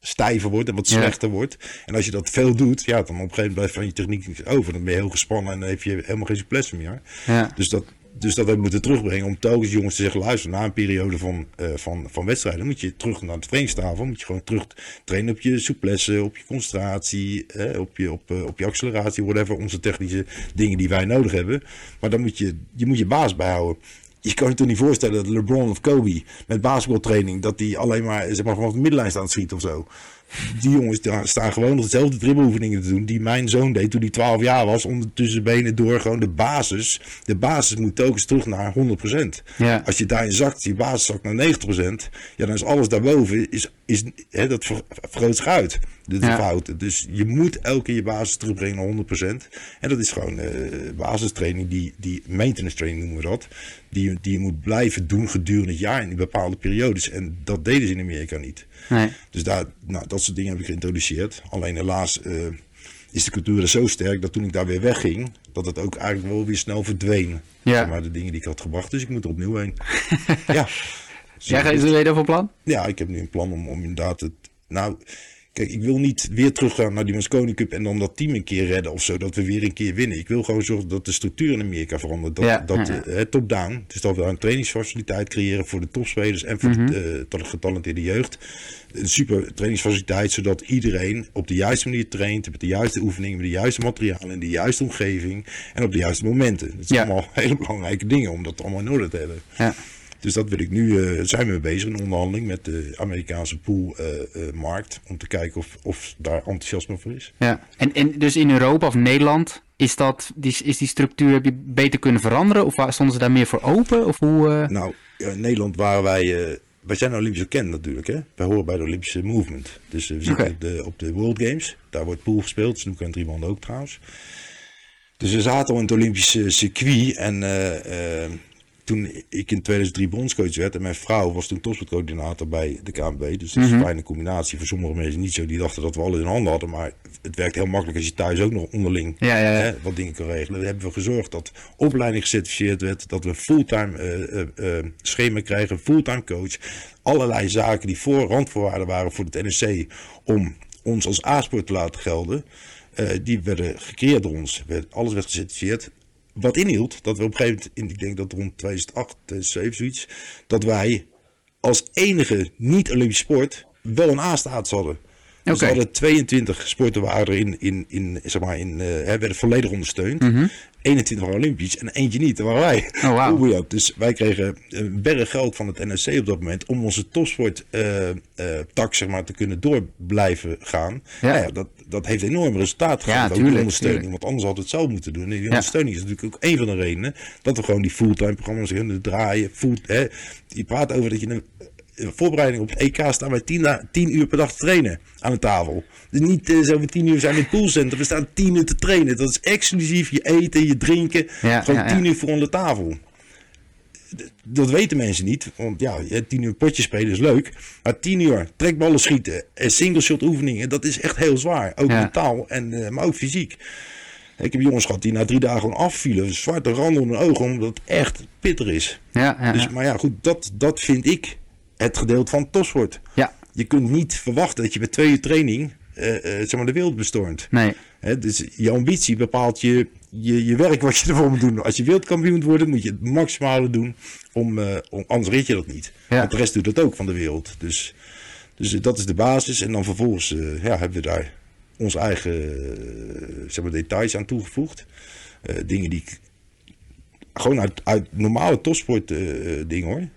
stijver wordt en wat slechter wordt. En als je dat veel doet, ja, dan op een gegeven moment blijft van je techniek over. Dan ben je heel gespannen en dan heb je helemaal geen souplesse meer. Ja. Dus dat, dus dat we moeten terugbrengen om telkens jongens te zeggen: luister, na een periode van, uh, van, van wedstrijden moet je terug naar de trainingstafel. Moet je gewoon terug trainen op je souplesse, op je concentratie, eh, op, je, op, uh, op je acceleratie, whatever. Onze technische dingen die wij nodig hebben. Maar dan moet je, je, moet je baas bijhouden je kan je toch niet voorstellen dat LeBron of Kobe met basketbaltraining, dat die alleen maar, zeg maar vanaf de middenlijn staan te schieten of zo. Die jongens staan gewoon nog dezelfde dribbeloefeningen te doen die mijn zoon deed toen hij 12 jaar was. Ondertussen benen door gewoon de basis. De basis moet telkens terug naar 100%. Ja. Als je daarin zakt, die basis zakt naar 90%. Ja, dan is alles daarboven, is, is, hè, dat vergroot zich uit. De, de fout. Dus je moet elke keer je basis terugbrengen naar 100%. En dat is gewoon uh, basistraining, die, die maintenance training noemen we dat. Die, die je moet blijven doen gedurende het jaar in bepaalde periodes. En dat deden ze in Amerika niet. Nee. Dus daar, nou, dat soort dingen heb ik geïntroduceerd. Alleen helaas uh, is de cultuur zo sterk dat toen ik daar weer wegging, dat het ook eigenlijk wel weer snel verdween. Ja. maar de dingen die ik had gebracht, dus ik moet er opnieuw heen. <laughs> ja. Jij gaat er weer over plan? Ja, ik heb nu een plan om, om inderdaad het. Nou, Kijk, ik wil niet weer teruggaan naar die Mosconi Cup en dan dat team een keer redden of zo. Dat we weer een keer winnen. Ik wil gewoon zorgen dat de structuur in Amerika verandert. Dat, ja, dat ja. Uh, top-down. Dus dat we een trainingsfaciliteit creëren voor de topspelers en voor mm -hmm. de uh, getalenteerde jeugd. Een super trainingsfaciliteit, zodat iedereen op de juiste manier traint. Met de juiste oefeningen, met de juiste materialen, in de juiste omgeving. En op de juiste momenten. Dat zijn allemaal <laughs> hele belangrijke dingen om dat allemaal in orde te hebben. Ja. Dus dat wil ik nu, uh, zijn we mee bezig in onderhandeling met de Amerikaanse poolmarkt. Uh, om te kijken of, of daar enthousiasme voor is. Ja, en, en dus in Europa of Nederland is, dat, die, is die structuur heb je beter kunnen veranderen? Of stonden ze daar meer voor open? Of hoe, uh... Nou, in Nederland waren wij... wij zijn Olympisch bekend natuurlijk. Hè? Wij horen bij de Olympische movement. Dus we zitten okay. op, de, op de World Games. Daar wordt pool gespeeld. Snoek en driebanden ook trouwens. Dus we zaten al in het Olympische circuit. En toen ik in 2003 bondscoach werd en mijn vrouw was toen topsportcoördinator bij de KNB. Dus dat is een mhm. fijne combinatie. Voor sommige mensen niet zo. Die dachten dat we alles in handen hadden. Maar het werkt heel makkelijk als je thuis ook nog onderling ja, ja, ja. Hè, wat dingen kan regelen. We hebben we gezorgd dat opleiding gecertificeerd werd. Dat we fulltime uh, uh, schema krijgen. Fulltime coach. Allerlei zaken die voor randvoorwaarden waren voor het NSC. Om ons als A-sport te laten gelden. die werden gecreëerd door ons. Alles werd gecertificeerd wat inhield, dat we op een gegeven moment, ik denk dat rond 2008, 2007 zoiets, dat wij als enige niet-Olympische sport wel een A-status hadden. Dus we hadden 22 sporten waren in, in, in, zeg maar, in, uh, werden volledig ondersteund. Mm -hmm. 21 waren Olympisch en eentje niet, dat waren wij. Oh, wow. Dus wij kregen een berg geld van het NSC op dat moment om onze topsport uh, uh, tak zeg maar, te kunnen door blijven gaan. Ja. Nou ja, dat, dat heeft enorm resultaat gehad. Ja, tuurlijk, ondersteuning, tuurlijk. want anders had het zelf moeten doen. En die ondersteuning is natuurlijk ook een van de redenen dat we gewoon die fulltime programma's kunnen draaien. Full, hè. Je praat over dat je een voorbereiding op het EK staan wij 10, 10 uur per dag te trainen aan de tafel. Dus niet uh, zo met 10 uur zijn in het poolcentrum. We staan 10 uur te trainen. Dat is exclusief je eten, je drinken. Ja, gewoon ja, 10 uur voor aan de tafel. Dat weten mensen niet. Want ja, 10 uur potje spelen is leuk. Maar 10 uur trekballen schieten en single shot oefeningen, dat is echt heel zwaar. Ook mentaal, en, uh, maar ook fysiek. Ik heb jongens gehad die na drie dagen gewoon afvielen. Zwarte randen onder hun ogen, omdat het echt pittig is. Ja, ja, dus, maar ja, goed, dat, dat vind ik het gedeelte van topsport. Ja. Je kunt niet verwachten dat je bij twee uur training uh, uh, zeg maar de wereld bestormt. Nee. He, dus je ambitie bepaalt je, je, je werk wat je <laughs> ervoor moet doen. Als je wereldkampioen moet worden, moet je het maximale doen. Om, uh, om, anders red je dat niet. Ja. Want de rest doet dat ook van de wereld. Dus, dus dat is de basis. En dan vervolgens ja, hebben we daar onze eigen zeg maar, details aan toegevoegd. dingen die gewoon uit, uit normale topsport dingen hoor.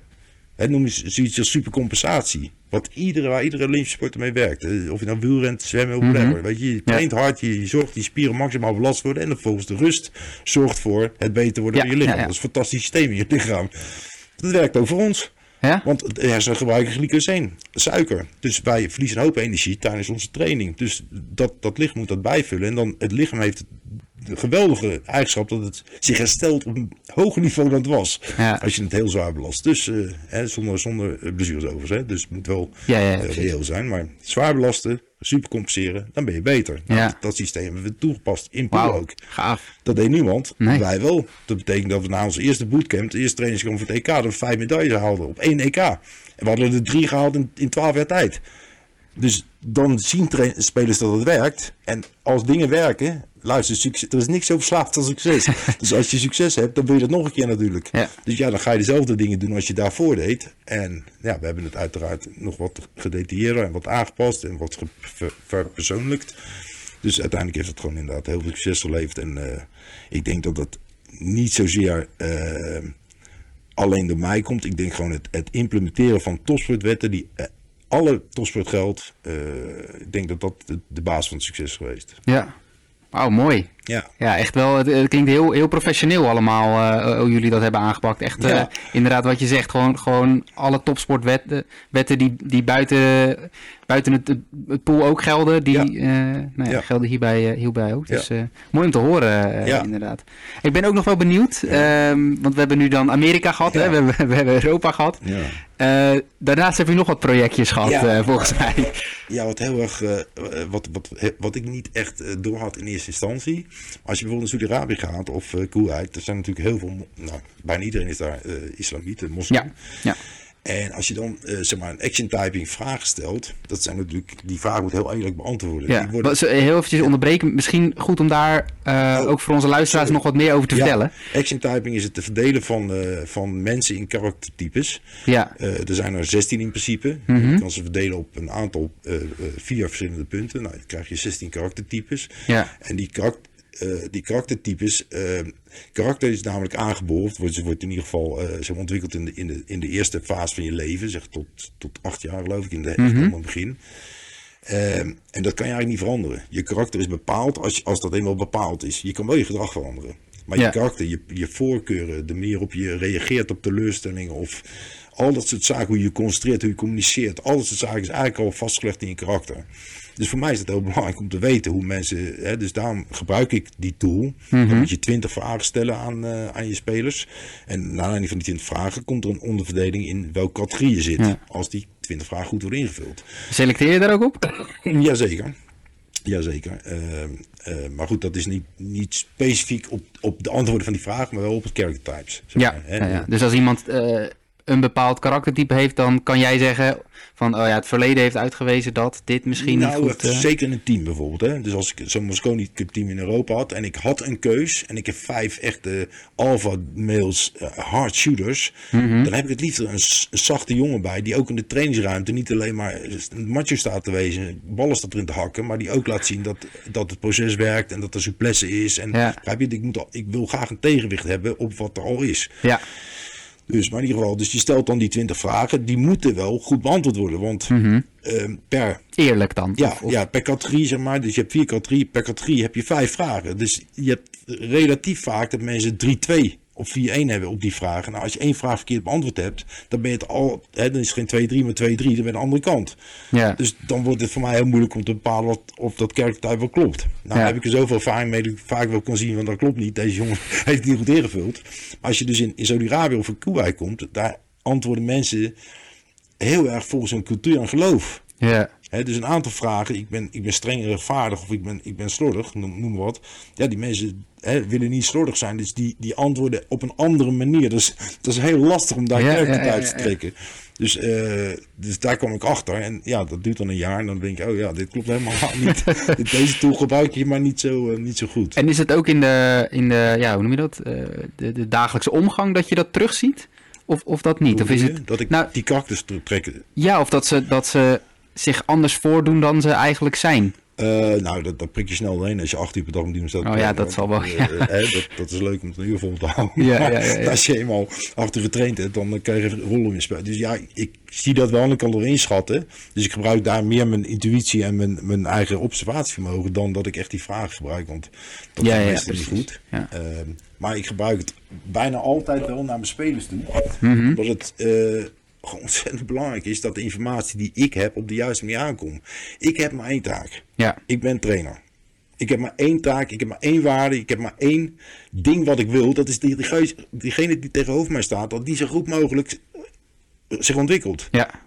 Het noem je zoiets als supercompensatie. Wat iedere, waar iedere Olympische sporter mee werkt. Of je nou wielrent, zwemmen of whatever. Weet je, je traint hard, je, zorgt dat die spieren maximaal belast worden. En dan volgens de rust zorgt voor het beter worden van je lichaam. Dat is een fantastisch systeem in je lichaam. Dat werkt ook voor ons. Ja? Want de hersenen gebruiken glycoseen, suiker. Dus wij verliezen een hoop energie tijdens onze training. Dus dat, dat lichaam moet dat bijvullen. En dan het lichaam heeft de geweldige eigenschap dat het zich herstelt op een hoger niveau dan het was. Ja. Als je het heel zwaar belast. Dus eh, hè, zonder, zonder blessures overigens. Hè. Dus het moet wel Ja, ja, eh, reëel zijn. Maar zwaar belasten, super compenseren, dan ben je beter. Nou, dat, dat systeem hebben we toegepast in Wauw, ook. gaaf. Dat deed niemand. Nee. Wij wel. Dat betekent dat we na onze eerste bootcamp, de eerste trainingskamp voor het EK, dat we vijf medailles haalden op één EK. En we hadden er drie gehaald in, in twaalf jaar tijd. Dus dan zien spelers dat het werkt. En als dingen werken, luister, succes, er is niks zo verslaafd als succes. <laughs> dus als je succes hebt, dan wil je dat nog een keer natuurlijk. Ja. Dus ja, dan ga je dezelfde dingen doen als je daarvoor deed. En ja, we hebben het uiteraard nog wat gedetailleerder en wat aangepast en wat verpersoonlijkt. Dus uiteindelijk heeft het gewoon inderdaad heel veel succes geleverd. En eh, ik denk dat dat niet zozeer eh, alleen door mij komt. Ik denk gewoon het, het implementeren van topsportwetten die eh, alle topsport geldt. ik denk dat dat de, de basis van het succes is geweest. Ja. Wauw, mooi. Ja, Ja, echt wel. Het, het klinkt heel, heel professioneel allemaal eh, hoe jullie dat hebben aangepakt. Echt, eh, inderdaad, wat je zegt, gewoon, gewoon alle topsportwetten wetten die, die buiten, buiten het, het, pool ook gelden, die Ja. eh, nou ja, gelden hierbij, eh, hierbij ook. Dus eh, mooi om te horen, eh, inderdaad. Ik ben ook nog wel benieuwd, ehm, want we hebben nu dan Amerika gehad, hè? We, hebben, <laughs> we hebben Europa gehad. ja. Eh, daarnaast heb je nog wat projectjes gehad, eh, volgens mij. Ja, wat heel erg, eh, wat, wat, wat ik niet echt eh, doorhad in eerste instantie. Als je bijvoorbeeld naar Saudi-Arabië gaat of eh Kuwait, er zijn natuurlijk heel veel, nou, bijna iedereen is daar eh islamieten, moslim. Ja, ja. En als je dan eh, zeg maar een action typing vragen stelt, dat zijn natuurlijk, die vraag moet heel eerlijk beantwoorden. Ja, Die worden- Wat- heel eventjes onderbreken. Misschien goed om daar Oh, ook voor onze luisteraars sorry. nog wat meer over te Ja, vertellen. Action typing is het te verdelen van, van mensen in karaktertypes. Ja, er zijn er 16 in principe. Mhm. Je kan ze verdelen op een aantal, vier verschillende punten. Nou, dan krijg je 16 karaktertypes. ja, En die, karak- eh, die karaktertypes, eh, karakter is namelijk aangeboord, wordt, wordt in ieder geval zeg maar, ontwikkeld in de, in, de, in de eerste fase van je leven, zeg tot, tot acht jaar geloof ik, in de helemaal het begin. Ehm, en dat kan je eigenlijk niet veranderen. Je karakter is bepaald als, als dat eenmaal bepaald is. Je kan wel je gedrag veranderen. Maar Ja. je karakter, je, je voorkeuren, de manier op je reageert op teleurstellingen of al dat soort zaken, hoe je concentreert, hoe je communiceert, al dat soort zaken is eigenlijk al vastgelegd in je karakter. Dus voor mij is het heel belangrijk om te weten hoe mensen. Hè, dus daarom gebruik ik die tool. Dan moet je 20 vragen stellen aan, eh, aan je spelers. En na aanleiding van die 20 vragen komt er een onderverdeling in welke categorie je zit. Ja. Als die 20 vragen goed worden ingevuld. selecteer je daar ook op? <clears throat> Jazeker. Jazeker. Ehm eh, maar goed, dat is niet, niet specifiek op, op de antwoorden van die vraag, maar wel op het character types. zeg Ja, maar, ja, ja. dus als iemand een bepaald karaktertype heeft, dan kan jij zeggen van, oh ja, het verleden heeft uitgewezen dat dit misschien nou, niet goed... eh, zeker in een team bijvoorbeeld. Hè? Dus als ik zo'n Mosconi Cup team in Europa had en ik had een keus en ik heb vijf echte alpha males, eh, hard shooters, Mhm. dan heb ik het liefst een, zachte jongen bij die ook in de trainingsruimte niet alleen maar een macho staat te wezen, ballen staat erin te hakken, maar die ook laat zien dat, dat het proces werkt en dat er souplesse is. En Ja. begrijp je, ik, moet al, ik wil graag een tegenwicht hebben op wat er al is. ja, Dus, maar in ieder geval, dus je stelt dan die 20 vragen, die moeten wel goed beantwoord worden, want Mhm. ehm, per eerlijk dan. ja, Of- of- ja, per categorie zeg maar. Dus je hebt vier categorieën. Per categorie heb je vijf vragen. Dus je hebt relatief vaak dat mensen 3-2 of 4-1 hebben op die vragen. Nou, als je één vraag verkeerd beantwoord hebt, dan ben je het al. Hè, dan is het geen 2-3, maar 2-3. Dan ben je de andere kant. ja. Dus dan wordt het voor mij heel moeilijk om te bepalen wat, of dat character wel klopt. Nou Ja. heb ik er zoveel ervaring mee dat ik vaak wel kan zien, want dat klopt niet. Deze jongen <laughs> heeft niet goed ingevuld. Maar als je dus in, in Saudi-Arabië of in Kuwait komt, daar antwoorden mensen heel erg volgens hun cultuur en geloof. ja. Dus een aantal vragen, ik ben, ik ben streng rechtvaardig of ik ben, ik ben slordig, noem, noem maar wat. Ja, die mensen willen niet slordig zijn, dus die, die antwoorden op een andere manier. Dus dat is heel lastig om daar Ja, uit te trekken. Dus, eh, dus daar kwam ik achter. En ja, dat duurt dan een jaar. En dan denk ik, oh ja, dit klopt helemaal <laughs> niet. <laughs> Deze tool gebruik je maar niet zo, eh, niet zo goed. En is het ook in de, in de ja, hoe noem je dat, Eh, de, de dagelijkse omgang dat je dat terugziet? Of, of dat niet? Of is het, dat ik nou- die karakters trekken. ja, of dat ze, dat ze zich anders voordoen dan ze eigenlijk zijn? Eh, nou, dat, dat prik je snel doorheen als je acht uur per dag staat. te Oh ja, trainen. dat zal wel, Eh, ja. eh, hè, dat, dat is leuk om het uur vol te houden. Ja, ja. Als je eenmaal acht uur getraind hebt, dan kan je geen rol in spelen. Dus ja, ik zie dat wel en ik kan erin inschatten. Dus ik gebruik daar meer mijn intuïtie en mijn, mijn eigen observatievermogen dan dat ik echt die vraag gebruik. Want dat Ja, gaat ja, meestal niet goed. Ehm, maar ik gebruik het bijna altijd wel naar mijn spelers toe. Omdat het eh, gewoon ontzettend belangrijk is dat de informatie die ik heb op de juiste manier aankomt. Ik heb maar één taak. Ja, Ik ben trainer. Ik heb maar één taak, ik heb maar één waarde, ik heb maar één ding wat ik wil. Dat is die, diegene die tegenover mij staat, dat die zo goed mogelijk zich ontwikkelt. Ja,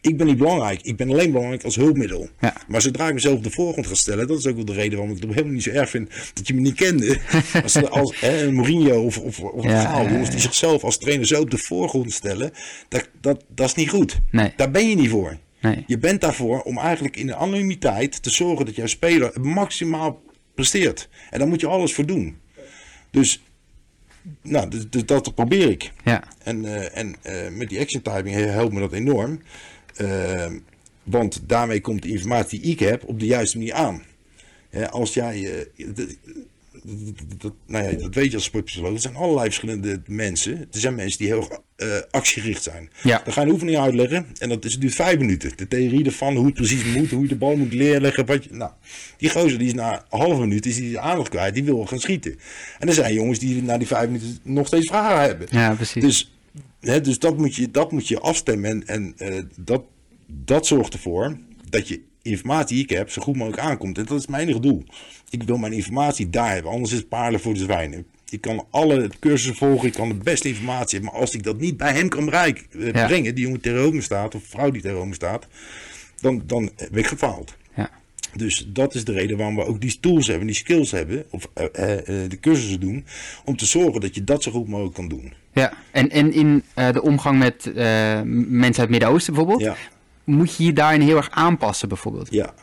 Ik ben niet belangrijk, ik ben alleen belangrijk als hulpmiddel. Ja. Maar zodra ik mezelf op de voorgrond ga stellen, dat is ook wel de reden waarom ik het helemaal niet zo erg vind dat je me niet kende. <laughs> Als, als hè, een Mourinho of, of, of een Ja, Gaal, ja, jongens die zichzelf als trainer zo op de voorgrond stellen, dat, dat, dat is niet goed. Nee. Daar ben je niet voor. nee. Je bent daarvoor om eigenlijk in de anonimiteit te zorgen dat jouw speler maximaal presteert. En daar moet je alles voor doen. Dus, nou, dus, dus dat probeer ik. Ja, En, eh, en eh, met die action typing he- helpt me dat enorm. Eh, want daarmee komt de informatie die ik heb op de juiste manier aan. Hè, als jij. eh, dat- nou ja, dat weet je als sportpsycholoog. Er zijn allerlei verschillende mensen. Er zijn mensen die heel eh, actiegericht zijn. Ja. Dan ga je een oefening uitleggen en dat is, duurt vijf minuten. De theorie ervan, hoe het precies moet, hoe je de bal moet leerleggen. Wat je, nou, die gozer die is na een halve minuut is die aandacht kwijt, die wil gaan schieten. En er zijn jongens die na die vijf minuten nog steeds vragen hebben. ja precies. Dus, hè, dus dat, moet je, dat moet je afstemmen. En, en eh, dat, dat zorgt ervoor dat je informatie die ik heb zo goed mogelijk aankomt. En dat is mijn enige doel. Ik wil mijn informatie daar hebben, anders is het paarden voor de zwijnen. Ik kan alle cursussen volgen, ik kan de beste informatie hebben. Maar als ik dat niet bij hem kan bereiken, eh, Ja. brengen, die jongen tegenover me staat, of vrouw die tegenover me staat, dan, dan heb ik gefaald. ja. Dus dat is de reden waarom we ook die tools hebben, die skills hebben, of eh, eh, de cursussen doen, om te zorgen dat je dat zo goed mogelijk kan doen. ja. En, en in de omgang met mensen uit het Midden-Oosten bijvoorbeeld, Ja. moet je je daarin heel erg aanpassen bijvoorbeeld? Ja.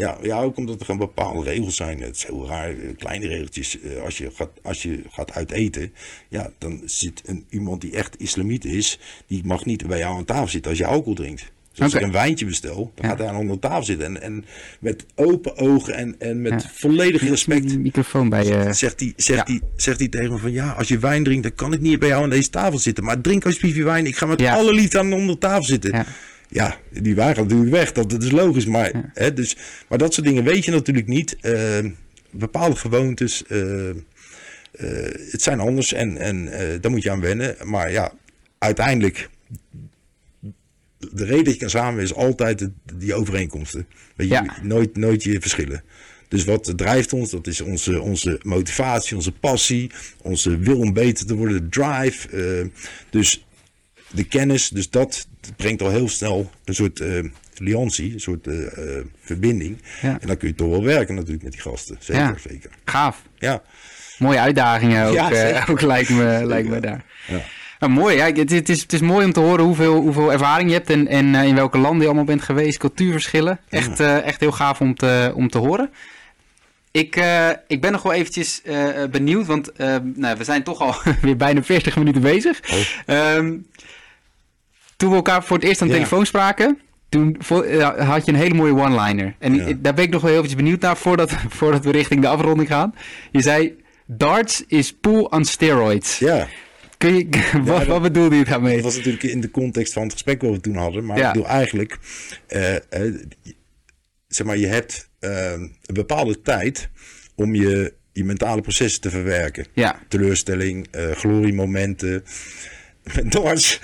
Ja, ja, ook omdat er gewoon bepaalde regels zijn. Het is heel raar, eh, kleine regeltjes. Eh, Als je gaat, als je gaat uiteten, ja, dan zit een, iemand die echt islamiet is, die mag niet bij jou aan tafel zitten als je alcohol drinkt. Dus als ik een wijntje bestel, dan Ja. gaat hij aan onder de tafel zitten. En, en met open ogen en, en met Ja. volledig respect Die microfoon bij je. zegt hij zegt Ja. hij zegt hij tegen me van... Ja, als je wijn drinkt, dan kan ik niet bij jou aan deze tafel zitten. Maar drink alsjeblieft je wijn. Ik ga met alle liefde aan onder de tafel zitten. Ja. Die gaat natuurlijk weg. Dat, dat is logisch. Maar, hè, dus, maar dat soort dingen weet je natuurlijk niet. Eh, bepaalde gewoontes... eh, eh, het zijn anders en, en eh, daar moet je aan wennen. Maar ja, uiteindelijk... De reden dat je kan samenwerken is altijd die overeenkomsten. Weet je, Ja. nooit, nooit je verschillen. Dus wat drijft ons, dat is onze, onze motivatie, onze passie, onze wil om beter te worden, de drive. eh, dus de kennis, dus dat brengt al heel snel een soort eh liantie, een soort eh, eh, verbinding. Ja. En dan kun je toch wel werken natuurlijk met die gasten. Zeker, Ja. zeker. Gaaf. Ja, Mooie uitdagingen ook, Ja, <laughs> ook lijkt, me, lijkt me daar. ja. Nou, mooi. Ja, het, het, is, het is mooi om te horen hoeveel, hoeveel ervaring je hebt en, en in welke landen je allemaal bent geweest, cultuurverschillen. Echt, echt heel gaaf om te, om te horen. Ik, ik ben nog wel eventjes benieuwd, want nou, we zijn toch al <laughs> weer bijna 40 minuten bezig. Oh. Ehm, toen we elkaar voor het eerst aan de Ja. telefoon spraken, toen eh, had je een hele mooie one-liner. En Ja. daar ben ik nog wel heel eventjes benieuwd naar voordat, <laughs> voordat we richting de afronding gaan. Je zei, darts is pool on steroids. ja. Kun je, <laughs> wat, dat- wat bedoelde je daarmee? Dat was natuurlijk in de context van het gesprek wat we toen hadden. Maar Ja. ik bedoel eigenlijk, eh, eh, zeg maar, je hebt eh, een bepaalde tijd om je, je mentale processen te verwerken. Ja, Teleurstelling, gloriemomenten. <laughs> Met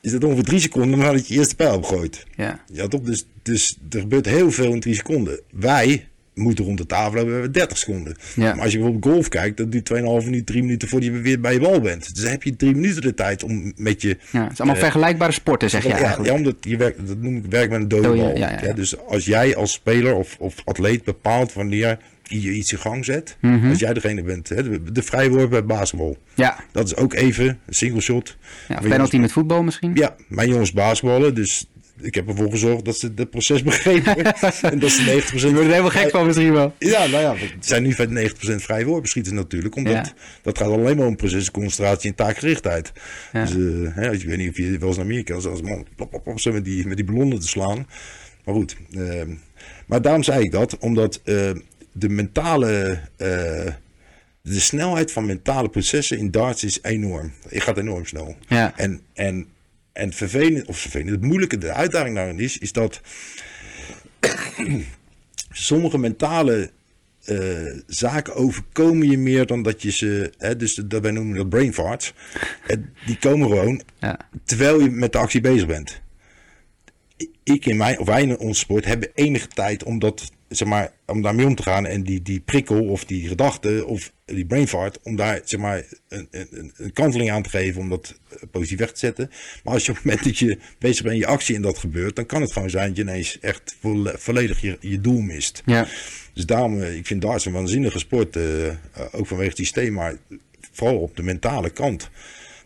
is dat ongeveer drie seconden nadat je eerste pijl opgooit. ja, Ja, toch? Dus, dus er gebeurt heel veel in drie seconden. Wij moeten rond de tafel hebben, we hebben 30 seconden. Ja. Maar als je bijvoorbeeld golf kijkt, dat duurt 2,5 minuten, 3 minuten voordat je weer bij je bal bent. Dus dan heb je drie minuten de tijd om met je... ja. Het is allemaal Eh, vergelijkbare sporten, zeg je ja, eigenlijk. ja, omdat je werkt, dat noem ik werk met een dode Dode, bal. ja. dus als jij als speler of, of atleet bepaalt wanneer je iets in gang zet, Mhm. als jij degene bent, hè, de, de vrijworp bij basketbal. Ja, Dat is ook even een single shot. ja penalty met voetbal misschien? ja, mijn jongens basketballen, dus ik heb ervoor gezorgd dat ze het proces <laughs> begrepen. <laughs> en dat ze 90%... Je wordt er helemaal gek van misschien wel. Ja, nou ja, het zijn nu van 90% vrij voorbeschieters natuurlijk. Omdat Ja. dat gaat alleen maar om proces, concentratie en taakgerichtheid. Ja. Dus eh, hè, ik weet niet of je wel eens naar Amerika als, als man plop, plop, plop, zo met die, met die ballonnen te slaan. Maar goed, eh, maar daarom zei ik dat, omdat eh, de mentale, eh, de snelheid van mentale processen in darts is enorm. Het gaat enorm snel. Ja, En, en, en het vervelend, of vervelend, het moeilijke, de uitdaging daarin is, is dat <clears throat> sommige mentale eh, zaken overkomen je meer dan dat je ze, hè, dus dat wij noemen dat brain farts, Eh, die komen gewoon ja, terwijl je met de actie bezig bent. Ik in mijn, of wij in onze sport hebben enige tijd om dat zeg maar, om daarmee om te gaan en die, die prikkel of die gedachte of die brain fart, om daar zeg maar een, een, een kanteling aan te geven om dat eh, positief weg te zetten. Maar als je op het moment dat je bezig bent in je actie en dat gebeurt, dan kan het gewoon zijn dat je ineens echt volle- volledig je, je doel mist. Ja. Dus daarom, eh, ik vind darts een waanzinnige sport, eh, ook vanwege het systeem, maar vooral op de mentale kant.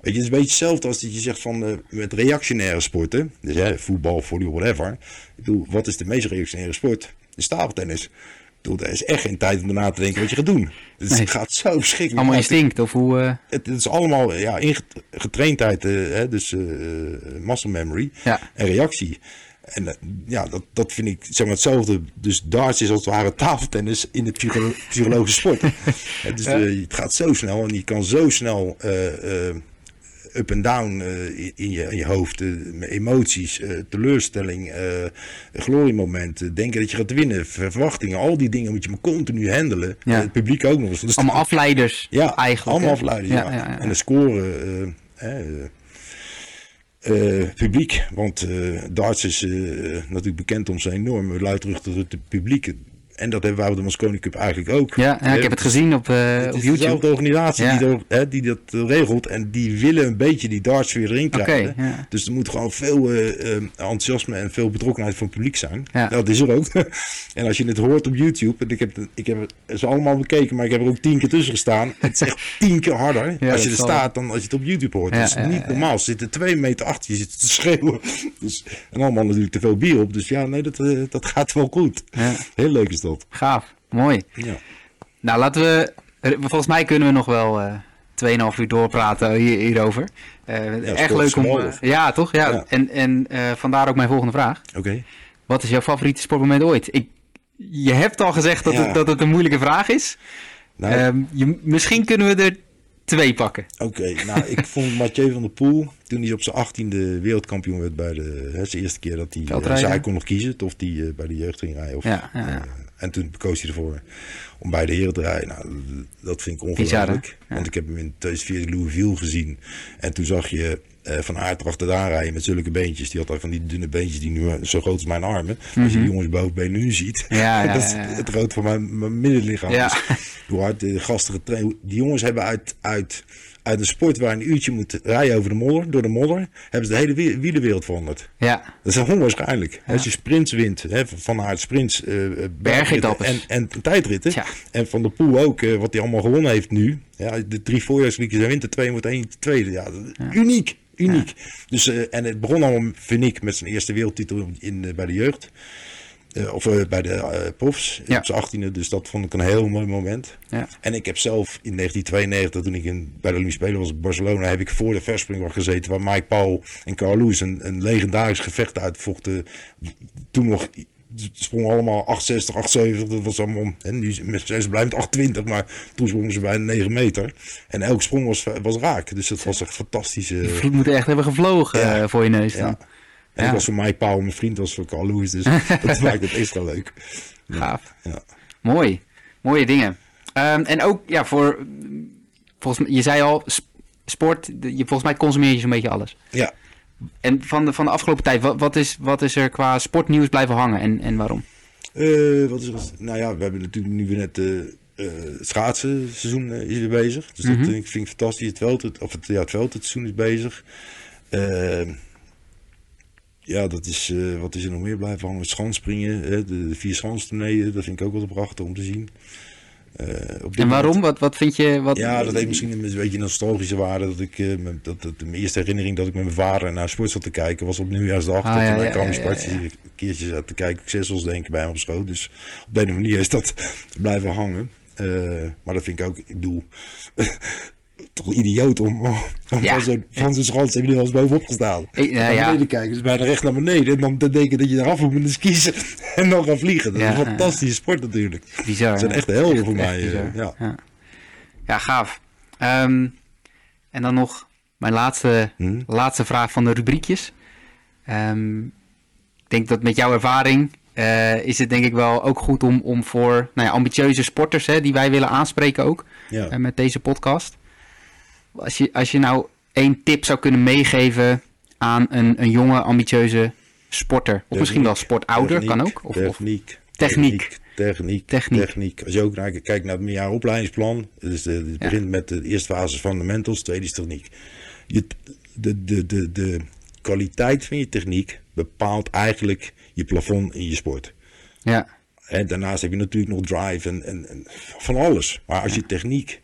Weet je, het is een beetje hetzelfde als dat je zegt van met reactionaire sporten, dus hè, voetbal, volley, whatever. Ik bedoel, wat is de meest reactionaire sport? De bedoel, er is echt geen tijd om erna te denken wat je gaat doen. Het Nee. gaat zo verschrikkelijk. Allemaal instinct of hoe... eh, Het, het is allemaal ja, ingetraindheid, eh, hè, dus eh, muscle memory Ja. en reactie. En ja, dat, dat vind ik zeg maar hetzelfde. Dus darts is als het ware tafeltennis in de psycholo- psychologische sport. <laughs> Dus het gaat zo snel en je kan zo snel up en down eh, in, in je, in je hoofd. eh, emoties, eh, teleurstelling, gloriemomenten, denken dat je gaat winnen, verwachtingen. Al die dingen moet je maar continu handelen. Ja. Het publiek ook nog eens. Dus allemaal afleiders ja, eigenlijk. allemaal hè? afleiden. Ja, Ja, ja, ja. En de scoren, publiek. Want eh, darts is natuurlijk bekend om zijn enorme luidruchtige publiek. En dat hebben wij op de Moscone Cup eigenlijk ook. Ja, ja, ik heb het gezien op, eh, Het op is YouTube. dezelfde organisatie Ja. die, hè, die dat regelt. En die willen een beetje die darts weer erin krijgen. ja. Dus er moet gewoon veel eh, eh, enthousiasme en veel betrokkenheid van het publiek zijn. Ja. Dat is er ook. <laughs> en als je het hoort op YouTube. En ik heb, ik heb het ze allemaal bekeken, maar ik heb er ook tien keer tussen gestaan. <laughs> Het is echt tien keer harder als je er staat dan als je het op YouTube hoort. Dat is niet normaal. Ze zitten twee meter achter je zitten te schreeuwen. <laughs> Dus, en allemaal natuurlijk te veel bier op. Dus ja, nee, dat, dat gaat wel goed. Heel leuk is dat. Gaaf, mooi. Ja. Nou, laten we... Volgens mij kunnen we nog wel eh 2,5 uur doorpraten hier, hierover. Eh sport leuk om... eh, ja, toch? Ja. Ja. En, en eh, vandaar ook mijn volgende vraag. Oké. Wat is jouw favoriete sportmoment ooit? Ik, je hebt al gezegd dat, Ja. het, dat het een moeilijke vraag is. Nou, Ehm, je, misschien kunnen we er twee pakken. Oké, nou ik vond Mathieu van der Poel, toen hij op zijn achttiende wereldkampioen werd bij de, hè, zijn eerste keer dat hij, uh, hij kon nog kiezen of hij eh, bij de jeugd ging rijden. Of, Ja, ja, ja. eh, en toen koos hij ervoor om bij de heren te rijden. Nou, dat vind ik ongelooflijk. Want ik heb hem in 2014 Louisville gezien. En toen zag je eh, Van Aert erachteraan rijden met zulke beentjes. Die had daar van die dunne beentjes die nu eh, zo groot als mijn armen. Als je die jongens bovenbenen nu ziet. Mhm. Ja, ja, <laughs> dat is het groot van mijn, mijn middenlichaam. Ja. Dus hoe hard de gasten getraind. Die jongens hebben uit, uit, uit een sport waar een uurtje moet rijden over de modder, door de modder, hebben ze de hele wie- wielerwereld veranderd. Ja, Dat is onwaarschijnlijk. Als je sprints wint, hè, van Aert sprints, eh, eh, Bergetappes. en, en tijdritten. Tja. En Van der Poel ook, eh, wat hij allemaal gewonnen heeft nu. Ja, de drie voorjaarsliedjes en winter twee wordt één tweede. Ja, uniek. Uniek. Dus, en het begon allemaal, vind ik, met zijn eerste wereldtitel in, bij de jeugd. Eh, of eh, bij de eh, profs Ja. op zijn achttiende. Dus dat vond ik een heel mooi moment. ja. En ik heb zelf in 1992, toen ik in, bij de Olympische Spelen was in Barcelona, heb ik voor de verspringwacht gezeten waar Mike Paul en Carl Lewis een, een legendarisch gevecht uitvochten. Toen nog sprongen allemaal 860, 870, dat was allemaal, en nu zijn ze blij met 820, maar toen sprongen ze bijna 9 meter. En elke sprong was, was raak, dus dat was echt fantastisch. Je moet echt hebben gevlogen Ja. voor je neus dan. ja. En ik was voor Mike Paul, mijn vriend was voor Carl Lewis, dus <laughs> dat maakt het extra leuk. Gaaf. Ja. Mooi. Mooie dingen. Ehm, en ook, ja, voor... Volgens mij, je zei al, sp- sport, je, volgens mij consumeer je zo'n beetje alles. ja. En van de, van de afgelopen tijd, wat, wat, is, wat is er qua sportnieuws blijven hangen en, en waarom? Eh, wat is er? Nou ja, we hebben natuurlijk nu weer net eh het schaatsenseizoen eh, is weer bezig. Dus Mhm. dat vind ik, vind ik fantastisch. Het veld, het, of het, ja, het veld, het seizoen is bezig. Ja, dat is, eh, wat is er nog meer blijven hangen? Het Schanspringen, hè, de, de vier schanstoernooien, dat vind ik ook wel prachtig om te zien. Eh, op En waarom? moment- Wat, wat vind je... Wat, ja, dat heeft misschien een beetje nostalgische waarde. Dat ik, met- dat, dat, mijn eerste herinnering dat ik met mijn vader naar sport zat te kijken was op nieuwjaarsdag. Ah, dat ja, ik ja, Krams ja, ja, een keertje zat te kijken. Succesvols denk ik bij hem op schoot. Dus op deze manier is dat <laughs> blijven hangen. Maar dat vind ik ook, ik bedoel, <laughs> toch idioot om, om Ja. van zo'n van zo'n schans heb je wel eens bovenop gestaan. Ik- nou naar beneden kijken, dus bijna recht naar beneden. En dan te denken dat je eraf moet met de skis en dan gaan vliegen. Dat is een fantastische sport natuurlijk. Bizar. Dat zijn echt de helden voor Echt mij. eh, bizar. ja. ja. Gaaf. Ehm, en dan nog mijn laatste, Hm? laatste vraag van de rubriekjes. Ehm, ik denk dat met jouw ervaring eh, is het denk ik wel ook goed om, om voor nou ja, ambitieuze sporters, hè, die wij willen aanspreken ook, Ja. eh, met deze podcast. Als je, als je nou één tip zou kunnen meegeven aan een, een jonge ambitieuze sporter, of misschien wel sportouder, kan ook. Of, of techniek. Techniek. Techniek, Techniek. Als je ook naar, kijkt naar het meerjarenopleidingsplan, dus de, het begint met de eerste fase fundamentals, tweede is techniek. Je, de, de, de, de kwaliteit van je techniek bepaalt eigenlijk je plafond in je sport. Ja, En daarnaast heb je natuurlijk nog drive en, en, en van alles. Maar als je techniek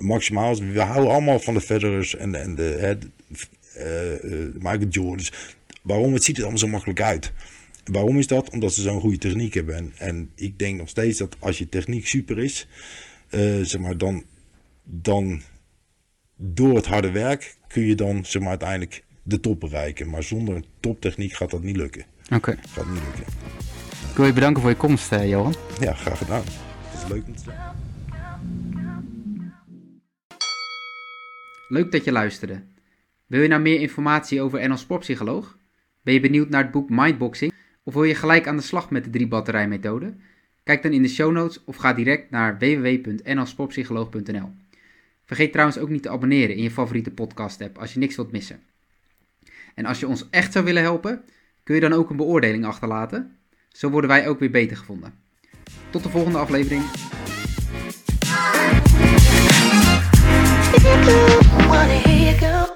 maximaal we houden allemaal van de Federers en, en de, hè, de, eh, eh, Michael Jordans. Waarom? Het ziet er allemaal zo makkelijk uit. Waarom is dat? Omdat ze zo'n goede techniek hebben. En, en ik denk nog steeds dat als je techniek super is, eh, zeg maar, dan, dan door het harde werk kun je dan zeg maar, uiteindelijk de top bereiken. Maar zonder toptechniek gaat dat niet lukken. oké. Gaat niet lukken. Ik wil je bedanken voor je komst, Johan. Ja, graag gedaan. Het is leuk om te zijn. Leuk dat je luisterde. Wil je nou meer informatie over NL Sportpsycholoog? Ben je benieuwd naar het boek Mindboxing? Of wil je gelijk aan de slag met de drie batterijmethode? Kijk dan in de show notes of ga direct naar www.nlsportpsycholoog.nl. Vergeet trouwens ook niet te abonneren in je favoriete podcast app als je niks wilt missen. En als je ons echt zou willen helpen, kun je dan ook een beoordeling achterlaten. Zo worden wij ook weer beter gevonden. Tot de volgende aflevering. Wanna hear you go